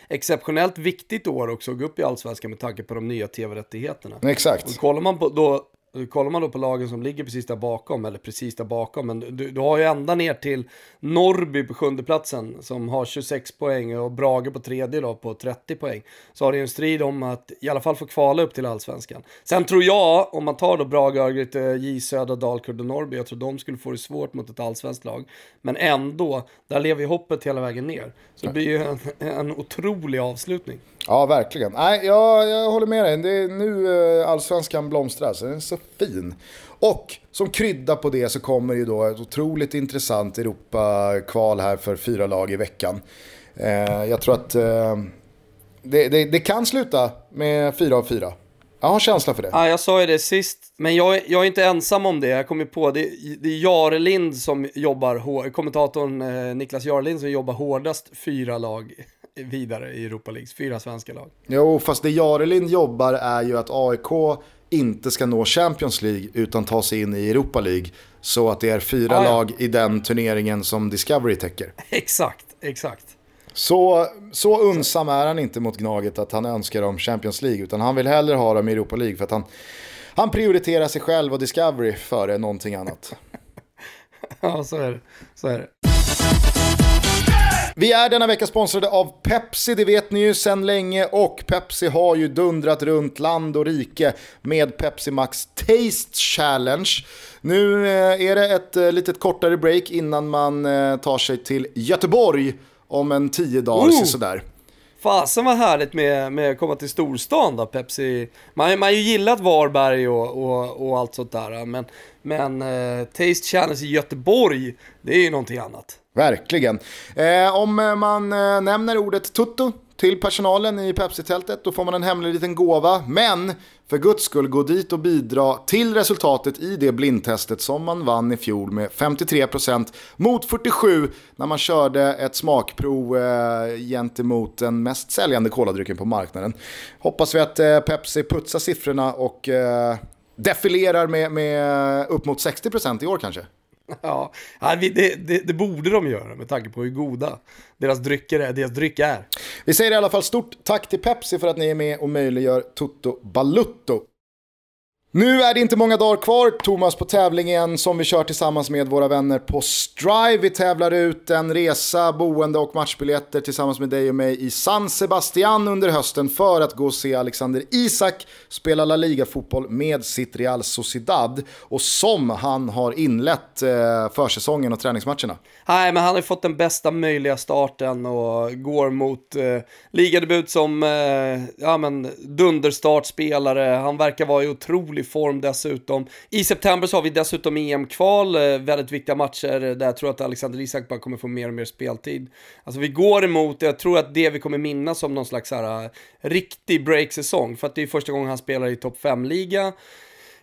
S2: exceptionellt viktigt år också att gå upp i allsvenskan med tanke på de nya tv-rättigheterna.
S1: Exakt.
S2: Och kollar man på då Kollar man då på lagen som ligger precis där bakom, eller precis där bakom, men du, du har ju ända ner till Norrby på sjunde platsen som har 26 poäng och Brage på tredje då på 30 poäng. Så har det ju en strid om att i alla fall få kvala upp till allsvenskan. Sen tror jag, om man tar då Brage, Örgryte, J Södra, Dalkurd och Norrby, jag tror de skulle få det svårt mot ett allsvenskt lag. Men ändå, där lever ju hoppet hela vägen ner. Så det blir ju en, en otrolig avslutning.
S1: Ja, verkligen. Nej, jag, jag håller med dig. Det är nu eh, allsvenskan blomstrar, så den är så fin. Och som krydda på det så kommer ju då ett otroligt intressant Europa-kval här för fyra lag i veckan. Eh, jag tror att eh, det, det, det, kan sluta med fyra av fyra. Jag har känsla för det.
S2: Ja, jag sa ju det sist, men jag, jag är inte ensam om det. Jag kom ju på, det, det är Jarelind som jobbar, kommentatorn eh, Niklas Jarelind som jobbar hårdast fyra lag vidare i Europa League, fyra svenska lag.
S1: Jo, fast det Jarelind jobbar är ju att AIK inte ska nå Champions League utan ta sig in i Europa League. Så att det är fyra ah, ja. lag i den turneringen som Discovery täcker.
S2: Exakt, exakt.
S1: Så, så unsam är han inte mot Gnaget att han önskar dem Champions League. Utan han vill hellre ha dem i Europa League för att han, han prioriterar sig själv och Discovery före någonting annat.
S2: ja, så är det. Så är det.
S1: Vi är denna vecka sponsrade av Pepsi, det vet ni ju sedan länge och Pepsi har ju dundrat runt land och rike med Pepsi Max Taste Challenge. Nu eh, är det ett eh, litet kortare break innan man eh, tar sig till Göteborg om en tio dagar oh. sådär.
S2: Fasen vad härligt med, med att komma till storstan då, Pepsi. Man, har ju gillat Varberg och, och, och allt sånt där, men, men eh, Taste Challenge i Göteborg, det är ju någonting annat.
S1: Verkligen. Eh, om eh, man eh, nämner ordet tutto till personalen i Pepsi-tältet, då får man en hemlig liten gåva. Men för guds skull, gå dit och bidra till resultatet i det blindtestet som man vann i fjol med 53% mot 47% när man körde ett smakprov eh, gentemot den mest säljande koladrycken på marknaden. Hoppas vi att eh, Pepsi putsar siffrorna och eh, defilerar med, med upp mot 60% i år kanske.
S2: Ja, det, det, det, borde de göra med tanke på hur goda deras drycker är, deras dryck är.
S1: Vi säger i alla fall stort tack till Pepsi för att ni är med och möjliggör Toto Balutto. Nu är det inte många dagar kvar, Thomas, på tävlingen som vi kör tillsammans med våra vänner på Strive. Vi tävlar ut en resa, boende och matchbiljetter tillsammans med dig och mig i San Sebastian under hösten för att gå och se Alexander Isak spela La Liga-fotboll med sitt Real Sociedad. Och som han har inlett eh, försäsongen och träningsmatcherna.
S2: Nej, men han har fått den bästa möjliga starten och går mot eh, ligadebut som eh, ja, men, dunderstartspelare. Han verkar vara i otrolig form dessutom. I september så har vi dessutom EM-kval, eh, väldigt viktiga matcher där jag tror att Alexander Isak bara kommer få mer och mer speltid. Alltså vi går emot, jag tror att det vi kommer minnas som någon slags här, eh, riktig break-säsong, för att det är första gången han spelar i topp 5-liga.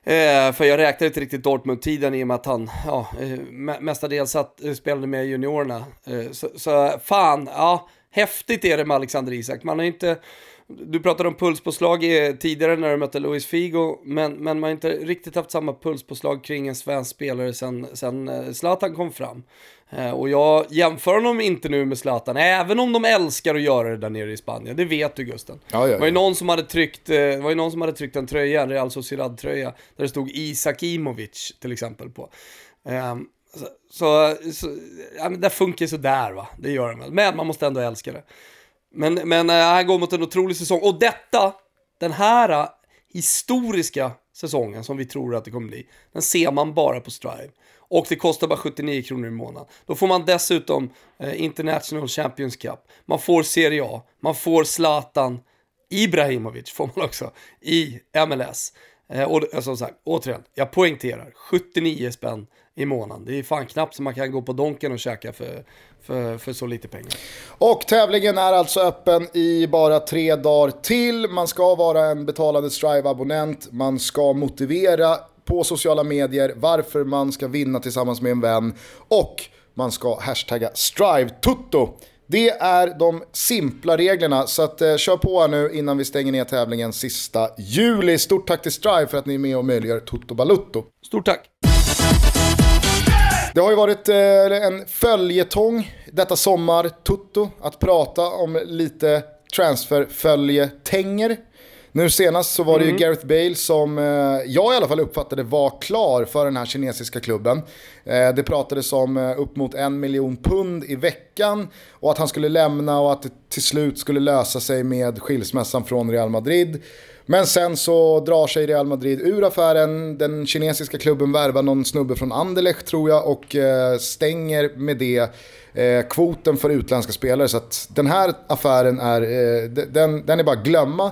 S2: Eh, för jag räknade inte riktigt Dortmund-tiden i och med att han ja, eh, mestadels satt, spelade med juniorerna. Eh, så, så fan, ja, häftigt är det med Alexander Isak. Man har inte du pratade om pulspåslag tidigare när du mötte Luis Figo, men, men man har inte riktigt haft samma pulspåslag kring en svensk spelare sen, sen eh, Zlatan kom fram. Eh, och jag jämför honom inte nu med Zlatan, även om de älskar att göra det där nere i Spanien. Det vet du Gusten. Ja, ja, ja. Det var ju någon som hade tryckt, eh, var ju någon som hade tryckt en tröja, en Real Sociedad-tröja, där det stod Isak Imovic till exempel på. Um, så, så, så ja, det funkar sådär va, det gör det Men man måste ändå älska det. Men, men eh, han går mot en otrolig säsong. Och detta, den här eh, historiska säsongen som vi tror att det kommer bli, den ser man bara på Strive. Och det kostar bara 79 kronor i månaden. Då får man dessutom eh, International Champions Cup, man får Serie A, man får Zlatan Ibrahimovic får man också i MLS. Eh, och eh, som sagt, återigen, jag poängterar, 79 spänn i månaden. Det är fan knappt så man kan gå på Donken och käka för, för, för så lite pengar.
S1: Och tävlingen är alltså öppen i bara tre dagar till. Man ska vara en betalande Strive-abonnent. Man ska motivera på sociala medier varför man ska vinna tillsammans med en vän. Och man ska hashtagga StriveTutto. Det är de simpla reglerna, så att, eh, kör på här nu innan vi stänger ner tävlingen sista juli. Stort tack till Strive för att ni är med och möjliggör Toto Balutto.
S2: Stort tack!
S1: Det har ju varit eh, en följetong detta sommar, Tutto, att prata om lite transferföljetänger. Nu senast så var det mm. ju Gareth Bale som eh, jag i alla fall uppfattade var klar för den här kinesiska klubben. Eh, det pratades om upp mot en miljon pund i veckan och att han skulle lämna och att det till slut skulle lösa sig med skilsmässan från Real Madrid. Men sen så drar sig Real Madrid ur affären. Den kinesiska klubben värvar någon snubbe från Anderlecht tror jag och eh, stänger med det eh, kvoten för utländska spelare. Så att den här affären är, eh, den, den är bara glömma.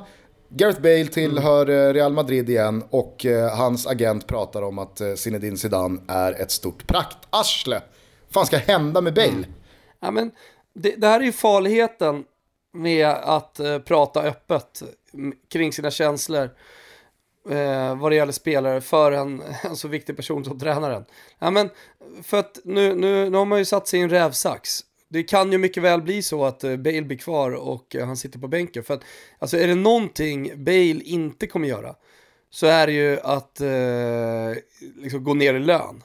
S1: Gareth Bale tillhör Real Madrid igen och hans agent pratar om att Zinedine Zidane är ett stort praktarsle. Vad fan ska hända med Bale? Mm.
S2: Ja, men det, det här är ju farligheten med att eh, prata öppet kring sina känslor eh, vad det gäller spelare för en, en så viktig person som tränaren. Ja, men för att nu, nu, nu har man ju satt sig i en rävsax. Det kan ju mycket väl bli så att eh, Bale blir kvar och eh, han sitter på bänken. För att, alltså är det någonting Bale inte kommer göra så är det ju att eh, liksom gå ner i lön.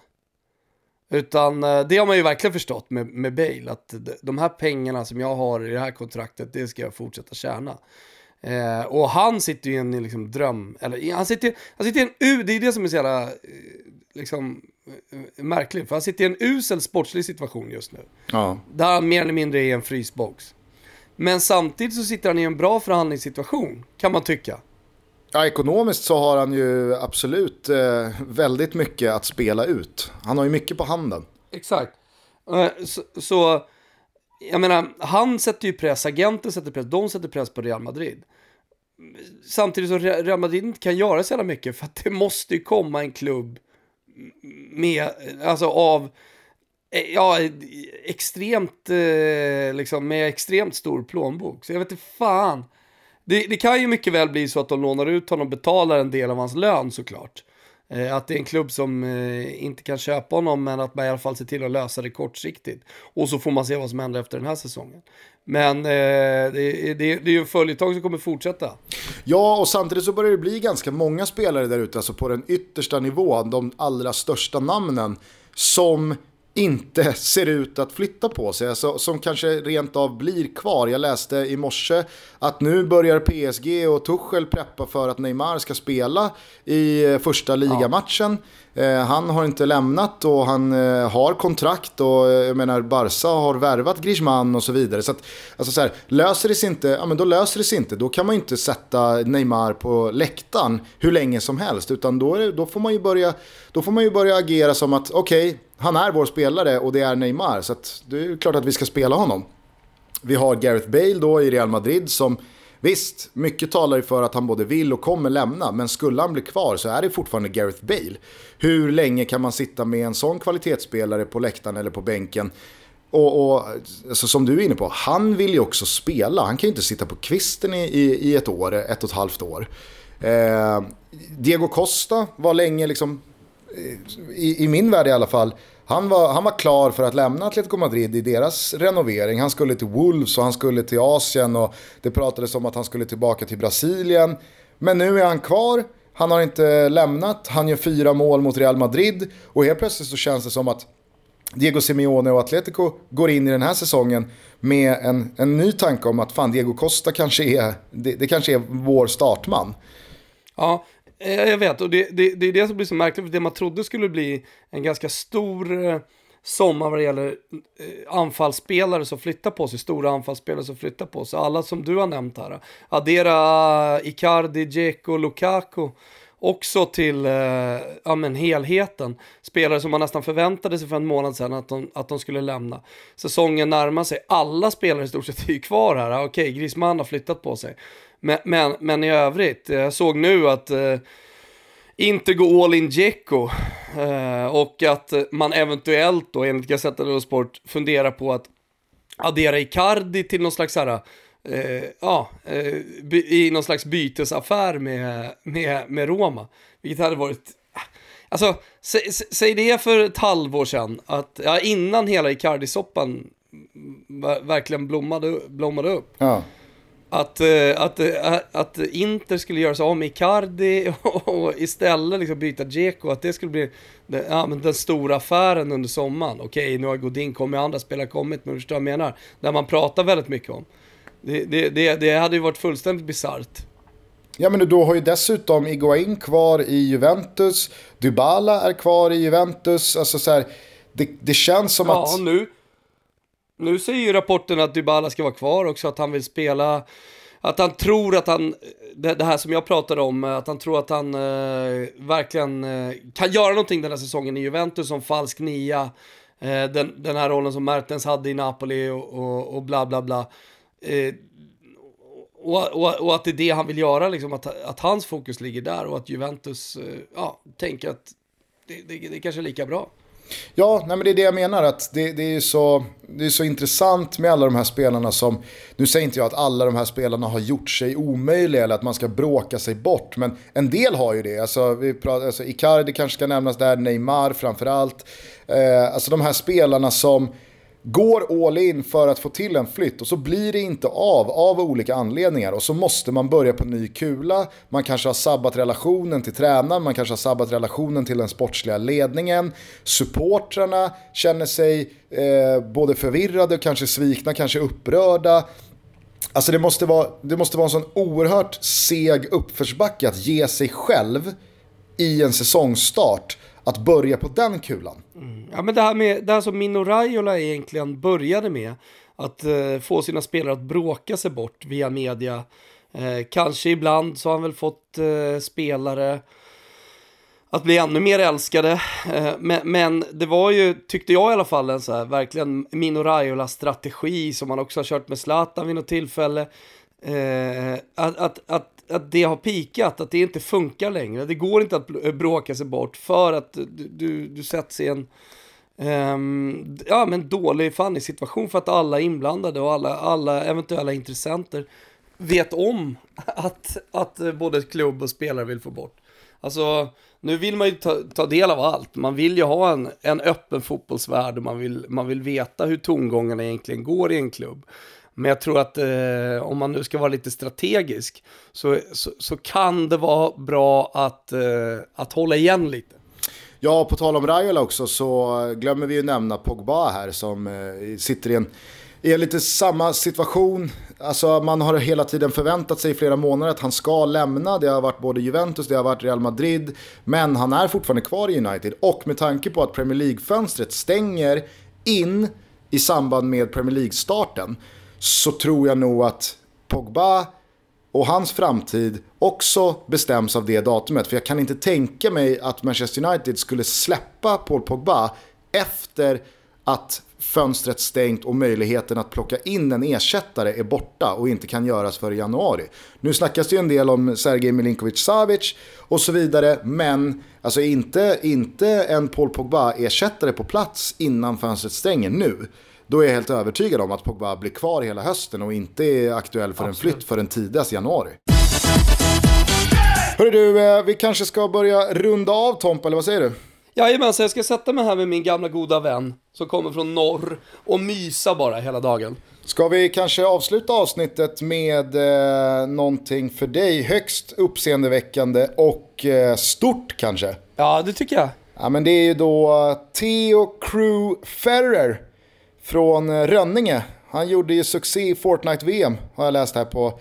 S2: Utan det har man ju verkligen förstått med, med Bale, att de här pengarna som jag har i det här kontraktet, det ska jag fortsätta tjäna. Eh, och han sitter ju i en liksom, dröm, eller han sitter, han sitter i en U, det är det som är så jävla, eh, liksom, eh, märklig. För han sitter i en usel sportslig situation just nu.
S1: Ja.
S2: Där han mer eller mindre är i en frysbox. Men samtidigt så sitter han i en bra förhandlingssituation, kan man tycka.
S1: Ja, ekonomiskt så har han ju absolut eh, väldigt mycket att spela ut. Han har ju mycket på handen.
S2: Exakt. Eh, så, så, jag menar, han sätter ju press, agenten sätter press, de sätter press på Real Madrid. Samtidigt som Real Madrid inte kan göra så jävla mycket för att det måste ju komma en klubb med, alltså av, eh, ja, extremt, eh, liksom med extremt stor plånbok. Så jag vet inte fan. Det, det, kan ju mycket väl bli så att de lånar ut honom och betalar en del av hans lön såklart. Eh, att det är en klubb som eh, inte kan köpa honom men att man i alla fall ser till att lösa det kortsiktigt. Och så får man se vad som händer efter den här säsongen. Men eh, det, det, det är ju en följetong som kommer fortsätta.
S1: Ja, och samtidigt så börjar det bli ganska många spelare där ute, alltså på den yttersta nivån, de allra största namnen, som inte ser ut att flytta på sig, alltså, som kanske rent av blir kvar. Jag läste i morse att nu börjar PSG och Tuchel preppa för att Neymar ska spela i eh, första ligamatchen. Ja. Eh, han har inte lämnat och han eh, har kontrakt och eh, jag menar Barca har värvat Griezmann och så vidare. Så att, alltså så här, löser det sig inte, ja men då löser det sig inte. Då kan man ju inte sätta Neymar på läktaren hur länge som helst. Utan då, det, då, får, man ju börja, då får man ju börja agera som att okej, okay, han är vår spelare och det är Neymar. Så det är klart att vi ska spela honom. Vi har Gareth Bale då i Real Madrid som Visst, mycket talar ju för att han både vill och kommer lämna, men skulle han bli kvar så är det fortfarande Gareth Bale. Hur länge kan man sitta med en sån kvalitetsspelare på läktaren eller på bänken? Och, och alltså, som du är inne på, han vill ju också spela. Han kan ju inte sitta på kvisten i, i, i ett år, ett och ett halvt år. Eh, Diego Costa var länge, liksom, eh, i, i min värld i alla fall, han var, han var klar för att lämna Atletico Madrid i deras renovering. Han skulle till Wolves och han skulle till Asien och det pratades om att han skulle tillbaka till Brasilien. Men nu är han kvar, han har inte lämnat, han gör fyra mål mot Real Madrid och helt plötsligt så känns det som att Diego Simeone och Atletico går in i den här säsongen med en, en ny tanke om att fan Diego Costa kanske är, det, det kanske är vår startman.
S2: Ja, jag vet, och det, det, det är det som blir så märkligt, för det man trodde skulle bli en ganska stor eh, sommar vad det gäller eh, anfallsspelare som flyttar på sig, stora anfallsspelare som flyttar på sig. Alla som du har nämnt här. Addera Icardi, Dzeko, Lukaku. Också till eh, ja, men helheten. Spelare som man nästan förväntade sig för en månad sedan att de, att de skulle lämna. Säsongen närmar sig. Alla spelare i stort sett är kvar här. Okej, Griezmann har flyttat på sig. Men, men, men i övrigt, eh, jag såg nu att eh, inte gå all in Dzeko eh, och att man eventuellt då enligt Gazzetta dello Sport funderar på att addera Icardi till någon slags här, eh, ja, eh, i någon slags bytesaffär med, med, med Roma. Vilket hade varit, alltså, sä, säg det för ett halvår sedan, att, ja, innan hela Icardi-soppan verkligen blommade, blommade upp.
S1: Ja
S2: att, eh, att, eh, att Inter skulle göra sig av med Icardi och istället liksom byta Dzeko, att det skulle bli den, ja, men den stora affären under sommaren. Okej, nu har Godin kommit, andra spelare kommit, men förstår vad jag menar? Där man pratar väldigt mycket om. Det, det, det, det hade ju varit fullständigt bisarrt.
S1: Ja men då har ju dessutom Iguain kvar i Juventus, Dybala är kvar i Juventus, alltså så här, det, det känns som
S2: ja,
S1: att...
S2: Nu nu säger ju rapporten att Dybala ska vara kvar också, att han vill spela, att han tror att han, det, det här som jag pratade om, eh, att han tror att han eh, verkligen eh, kan göra någonting den här säsongen i Juventus som falsk nia. Eh, den, den här rollen som Mertens hade i Napoli och, och, och bla bla bla. Eh, och, och, och, att det är det han vill göra, liksom, att, att hans fokus ligger där och att Juventus eh, ja, tänker att det, det, det kanske är lika bra.
S1: Ja, nej men det är det jag menar. att det, det, är så, det är så intressant med alla de här spelarna som... Nu säger inte jag att alla de här spelarna har gjort sig omöjliga eller att man ska bråka sig bort. Men en del har ju det. Alltså, vi pratar, alltså Icardi kanske ska nämnas där, Neymar framförallt. Eh, alltså de här spelarna som går all in för att få till en flytt och så blir det inte av av olika anledningar och så måste man börja på ny kula. Man kanske har sabbat relationen till tränaren, man kanske har sabbat relationen till den sportsliga ledningen. Supportrarna känner sig eh, både förvirrade, kanske svikna, kanske upprörda. Alltså det måste, vara, det måste vara en sån oerhört seg uppförsbacke att ge sig själv i en säsongstart att börja på den kulan.
S2: Mm. Ja men det här, med, det här som Mino Raiola egentligen började med, att eh, få sina spelare att bråka sig bort via media. Eh, kanske ibland så har han väl fått eh, spelare att bli ännu mer älskade. Eh, men, men, det var ju, tyckte jag i alla fall, en så här, verkligen Mino Raiola-strategi som man också har kört med Zlatan vid något tillfälle. Eh, att, att, att, att det har pikat, att det inte funkar längre. Det går inte att eh, bråka sig bort för att du, du, du sätts i en um, ja, men dålig funny situation för att alla inblandade och alla, alla eventuella intressenter vet om att, att eh, både klubb och spelare vill få bort. Alltså, nu vill man ju ta, ta, del av allt. Man vill ju ha en, en öppen fotbollsvärld och man vill, man vill veta hur tongångarna egentligen går i en klubb. Men jag tror att eh, om man nu ska vara lite strategisk så, så, så kan det vara bra att, eh, att hålla igen lite.
S1: Ja, på tal om Raiola också så glömmer vi ju nämna Pogba här som eh, sitter i en är lite samma situation. Alltså man har hela tiden förväntat sig i flera månader att han ska lämna. Det har varit både Juventus, det har varit Real Madrid. Men han är fortfarande kvar i United. Och med tanke på att Premier League-fönstret stänger in i samband med Premier League-starten så tror jag nog att Pogba och hans framtid också bestäms av det datumet. För jag kan inte tänka mig att Manchester United skulle släppa Paul Pogba efter att fönstret stängt och möjligheten att plocka in en ersättare är borta och inte kan göras för januari. Nu snackas det ju en del om Sergej Milinkovic-Savic och så vidare, men alltså inte, inte en Paul Pogba-ersättare på plats innan fönstret stänger nu. Då är jag helt övertygad om att Pogba blir kvar hela hösten och inte är aktuell för Absolut. en flytt förrän tidigast januari. Hörru du, eh, vi kanske ska börja runda av Tompa, eller vad säger du?
S2: Jajamensan, jag ska sätta mig här med min gamla goda vän som kommer från norr och mysa bara hela dagen.
S1: Ska vi kanske avsluta avsnittet med eh, någonting för dig högst uppseendeväckande och eh, stort kanske?
S2: Ja, det tycker jag.
S1: Ja, men det är ju då Theo Crew Ferrer från eh, Rönninge. Han gjorde ju succé i Fortnite-VM, har jag läst här på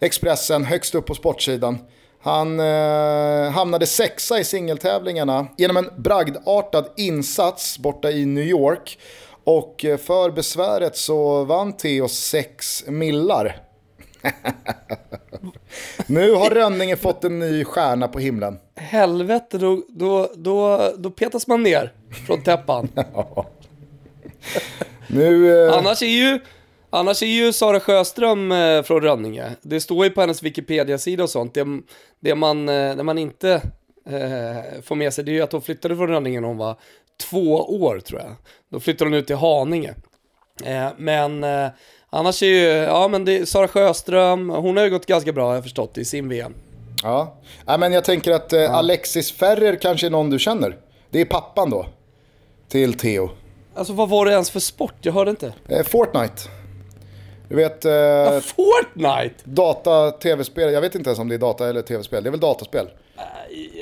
S1: Expressen, högst upp på sportsidan. Han eh, hamnade sexa i singeltävlingarna genom en bragdartad insats borta i New York. Och eh, för besväret så vann Theo sex millar. nu har Rönninge fått en ny stjärna på himlen.
S2: Helvete, då, då, då, då petas man ner från täppan. nu, eh... Annars är ju Annars är ju Sara Sjöström eh, från Rönninge. Det står ju på hennes Wikipedia-sida och sånt. Det, det, man, eh, det man inte eh, får med sig det är ju att hon flyttade från Rönninge när hon var två år tror jag. Då flyttade hon ut till Haninge. Eh, men eh, annars är ju, ja men det, Sara Sjöström, hon har ju gått ganska bra har jag förstått i sin VM.
S1: Ja, ja men jag tänker att eh. Alexis Ferrer kanske är någon du känner. Det är pappan då, till Theo.
S2: Alltså vad var det ens för sport? Jag hörde inte.
S1: Fortnite. Du vet...
S2: Eh, Fortnite?
S1: Data, tv-spel. Jag vet inte ens om det är data eller tv-spel. Det är väl dataspel?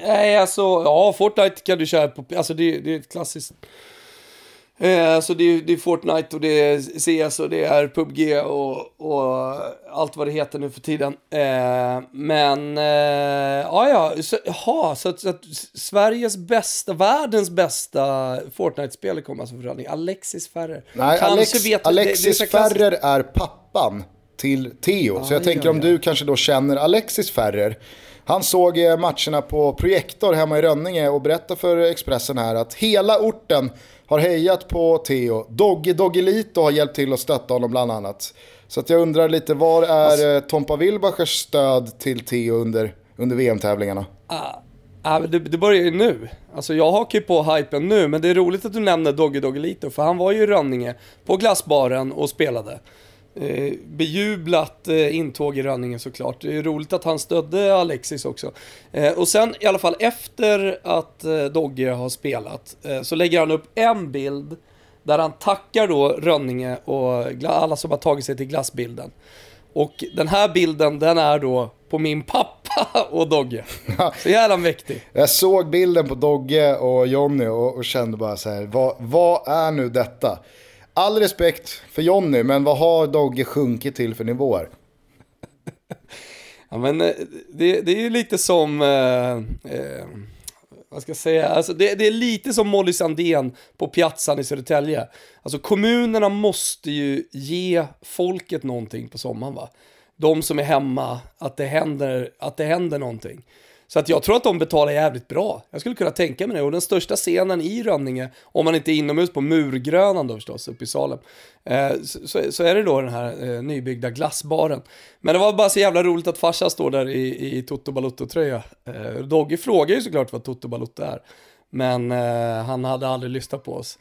S2: Nej, alltså, ja, Fortnite kan du köra på, alltså det, det är ett klassiskt Eh, så det är, det är Fortnite och det är CS och det är PubG och, och allt vad det heter nu för tiden. Eh, men, eh, ja ja, så, jaha, så, så att Sveriges bästa, världens bästa Fortnite-spelare kommer alltså för Alexis Ferrer.
S1: Nej, Alex, vet, Alexis det, det är Ferrer är pappan till Theo. Ah, så jag tänker om du kanske då känner Alexis Ferrer. Han såg matcherna på projektor hemma i Rönninge och berättade för Expressen här att hela orten har hejat på Theo. Dogge Doggelito har hjälpt till att stötta honom bland annat. Så att jag undrar lite, var är alltså, eh, Tompa Wilbachers stöd till Theo under, under VM-tävlingarna?
S2: Ah, det, det börjar ju nu. Alltså jag hakar ju på hypen nu, men det är roligt att du nämner Dogge Doggelito, för han var ju i Rönninge på glassbaren och spelade. Eh, bejublat eh, intåg i Rönningen såklart. Det är roligt att han stödde Alexis också. Eh, och sen i alla fall efter att eh, Dogge har spelat eh, så lägger han upp en bild där han tackar då Rönninge och alla som har tagit sig till glassbilden. Och den här bilden den är då på min pappa och Dogge. Så jävla mäktig.
S1: Jag såg bilden på Dogge och Jonny och, och kände bara så här, vad, vad är nu detta? All respekt för Jonny, men vad har Dogge sjunkit till för nivåer?
S2: ja, men eh, det, det är ju lite som, eh, eh, vad ska jag säga, alltså det, det, är lite som Molly Sandén på Piazzan i Södertälje. Alltså kommunerna måste ju ge folket någonting på sommaren va. De som är hemma, att det händer, att det händer någonting. Så att jag tror att de betalar jävligt bra. Jag skulle kunna tänka mig det. Och den största scenen i Rönninge, om man inte är inomhus på Murgrönan då förstås, uppe i Salem, eh, så, så, är det då den här eh, nybyggda glassbaren. Men det var bara så jävla roligt att farsan står där i, i Toto Balutto-tröja. Eh, Dogge frågar ju såklart vad Toto Balutto är, men eh, han hade aldrig lyssnat på oss.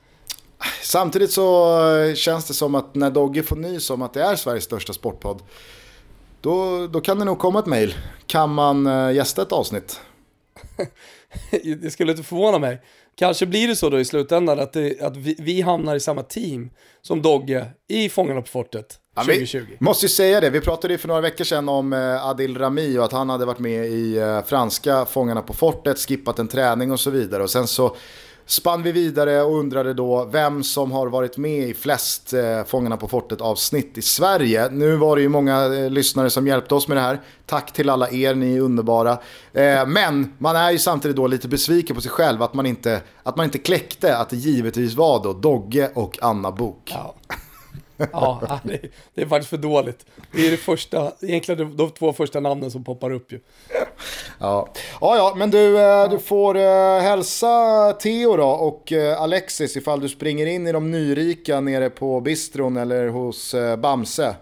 S1: Samtidigt så eh, känns det som att när Dogge får nys om att det är Sveriges största sportpodd, då, då kan det nog komma ett mail. Kan man uh, gästa ett avsnitt?
S2: det skulle inte förvåna mig. Kanske blir det så då i slutändan att, det, att vi, vi, hamnar i samma team som Dogge i Fångarna på fortet 2020. Ja,
S1: vi måste ju säga det, vi pratade ju för några veckor sedan om eh, Adil Rami och att han hade varit med i eh, franska Fångarna på fortet, skippat en träning och så vidare. Och sen så spann vi vidare och undrade då vem som har varit med i flest eh, Fångarna på fortet avsnitt i Sverige. Nu var det ju många eh, lyssnare som hjälpte oss med det här. Tack till alla er, ni är underbara. Eh, men man är ju samtidigt då lite besviken på sig själv att man inte, att man inte kläckte att det givetvis var då Dogge och Anna Bok.
S2: Ja ja, det är faktiskt för dåligt. Det är det första, egentligen de två första namnen som poppar upp ju.
S1: Ja, ja, ja men du, eh, du får eh, hälsa Theo då och eh, Alexis ifall du springer in i de nyrika nere på bistron eller hos Bamse.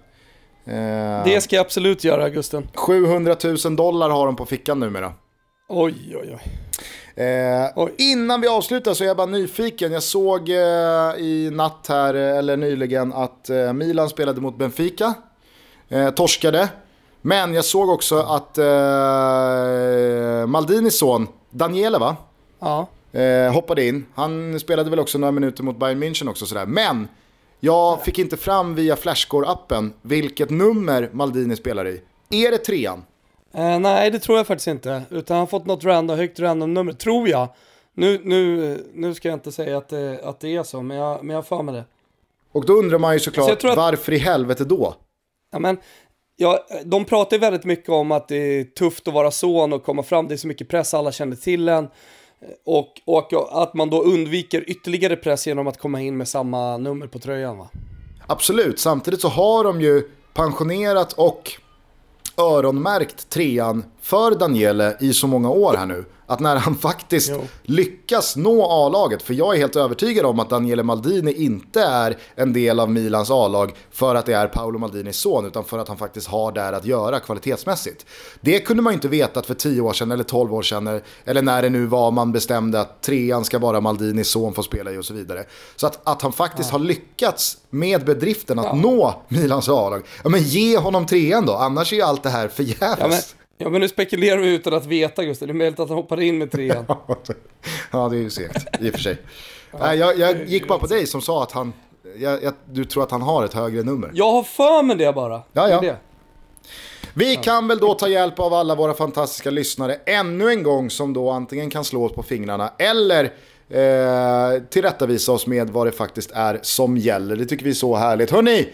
S2: Det ska jag absolut göra, Gusten.
S1: 700 000 dollar har de på fickan numera.
S2: Oj, oj, oj.
S1: Eh, innan vi avslutar så är jag bara nyfiken. Jag såg eh, i natt här, eller nyligen, att eh, Milan spelade mot Benfica. Eh, torskade. Men jag såg också att eh, Maldinis son, Daniele va?
S2: Ja.
S1: Eh, hoppade in. Han spelade väl också några minuter mot Bayern München också sådär. Men jag fick inte fram via Flashscore-appen vilket nummer Maldini spelar i. Är det trean?
S2: Eh, nej, det tror jag faktiskt inte. Utan han har fått något random, högt random nummer, tror jag. Nu, nu, nu ska jag inte säga att det, att det är så, men jag, men jag för mig det.
S1: Och då undrar man ju såklart, så att... varför i helvete då?
S2: Ja, men, ja, de pratar ju väldigt mycket om att det är tufft att vara son och komma fram, det är så mycket press, alla känner till en. Och, och att man då undviker ytterligare press genom att komma in med samma nummer på tröjan va?
S1: Absolut, samtidigt så har de ju pensionerat och öronmärkt trean för Daniele i så många år här nu. Att när han faktiskt jo. lyckas nå A-laget, för jag är helt övertygad om att Daniele Maldini inte är en del av Milans A-lag för att det är Paolo Maldinis son, utan för att han faktiskt har där att göra kvalitetsmässigt. Det kunde man ju inte veta för 10 år sedan eller 12 år sedan, eller när det nu var man bestämde att trean ska vara Maldinis son får spela i och så vidare. Så att, att han faktiskt ja. har lyckats med bedriften att ja. nå Milans A-lag, ja men ge honom trean då, annars är ju allt det här förgäves.
S2: Ja, Ja men nu spekulerar vi utan att veta Gustav. Det är möjligt att han hoppar in med trean.
S1: ja det är ju segt i och för sig. ja, jag, jag gick bara på dig som sa att han, jag, jag, du tror att han har ett högre nummer.
S2: Jag har för mig det bara.
S1: Ja, ja.
S2: Det.
S1: Vi kan väl då ta hjälp av alla våra fantastiska lyssnare ännu en gång som då antingen kan slå oss på fingrarna eller eh, tillrättavisa oss med vad det faktiskt är som gäller. Det tycker vi är så härligt. Hörni,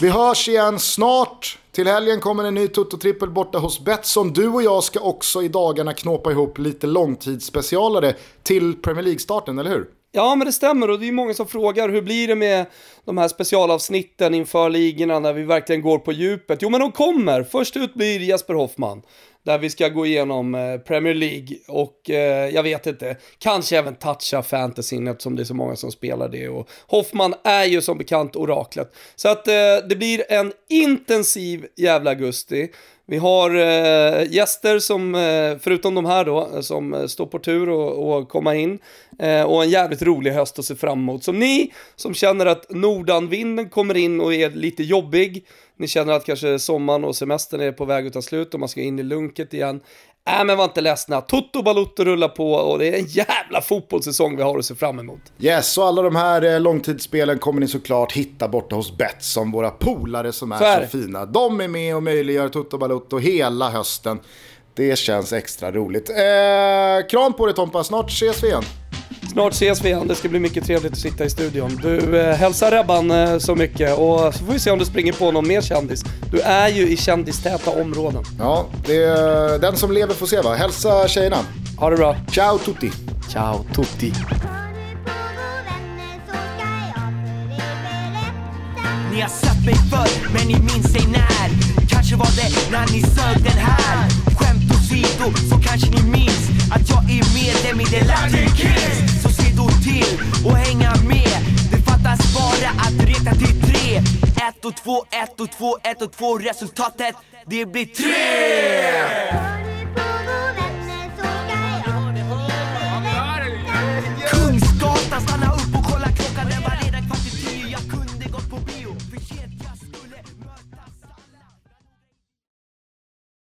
S1: vi hörs igen snart. Till helgen kommer en ny Toto-trippel borta hos Betsson. Du och jag ska också i dagarna knåpa ihop lite långtidsspecialare till Premier League-starten, eller hur?
S2: Ja, men det stämmer och det är många som frågar hur blir det med de här specialavsnitten inför ligorna när vi verkligen går på djupet? Jo, men de kommer. Först ut blir Jesper Hoffman där vi ska gå igenom eh, Premier League och eh, jag vet inte, kanske även toucha fantasyn eftersom det är så många som spelar det och Hoffman är ju som bekant oraklet. Så att eh, det blir en intensiv jävla augusti. Vi har eh, gäster som, eh, förutom de här då, eh, som eh, står på tur och, och komma in. Eh, och en jävligt rolig höst att se fram emot. Som ni som känner att nordanvinden kommer in och är lite jobbig. Ni känner att kanske sommaren och semestern är på väg att ta slut och man ska in i lunket igen. Äh men var inte ledsna, Toto Balotto rullar på och det är en jävla fotbollssäsong vi har att se fram emot.
S1: Yes, och alla de här eh, långtidsspelen kommer ni såklart hitta borta hos Betsson, våra polare som är så, är så fina. De är med och möjliggör Toto Balotto hela hösten. Det känns extra roligt. Eh, kram på dig Tompa, snart ses vi igen.
S2: Snart ses vi igen, det ska bli mycket trevligt att sitta i studion. Du eh, hälsar Rebban eh, så mycket och så får vi se om du springer på någon mer kändis. Du är ju i kändistäta områden.
S1: Ja, det är, den som lever får se va. Hälsa tjejerna.
S2: Ha det bra.
S1: Ciao tutti.
S2: Ciao tutti.
S3: Ni har sett mig förr, men ni minns ej när Kanske var det när ni sög den här Skämt åsido, så kanske ni minns Att jag är medlem i The Latin Kings. Så se då till och hänga med. Det fattas bara att räkna till tre. Ett och två, ett och två, ett och två Resultatet, det blir tre!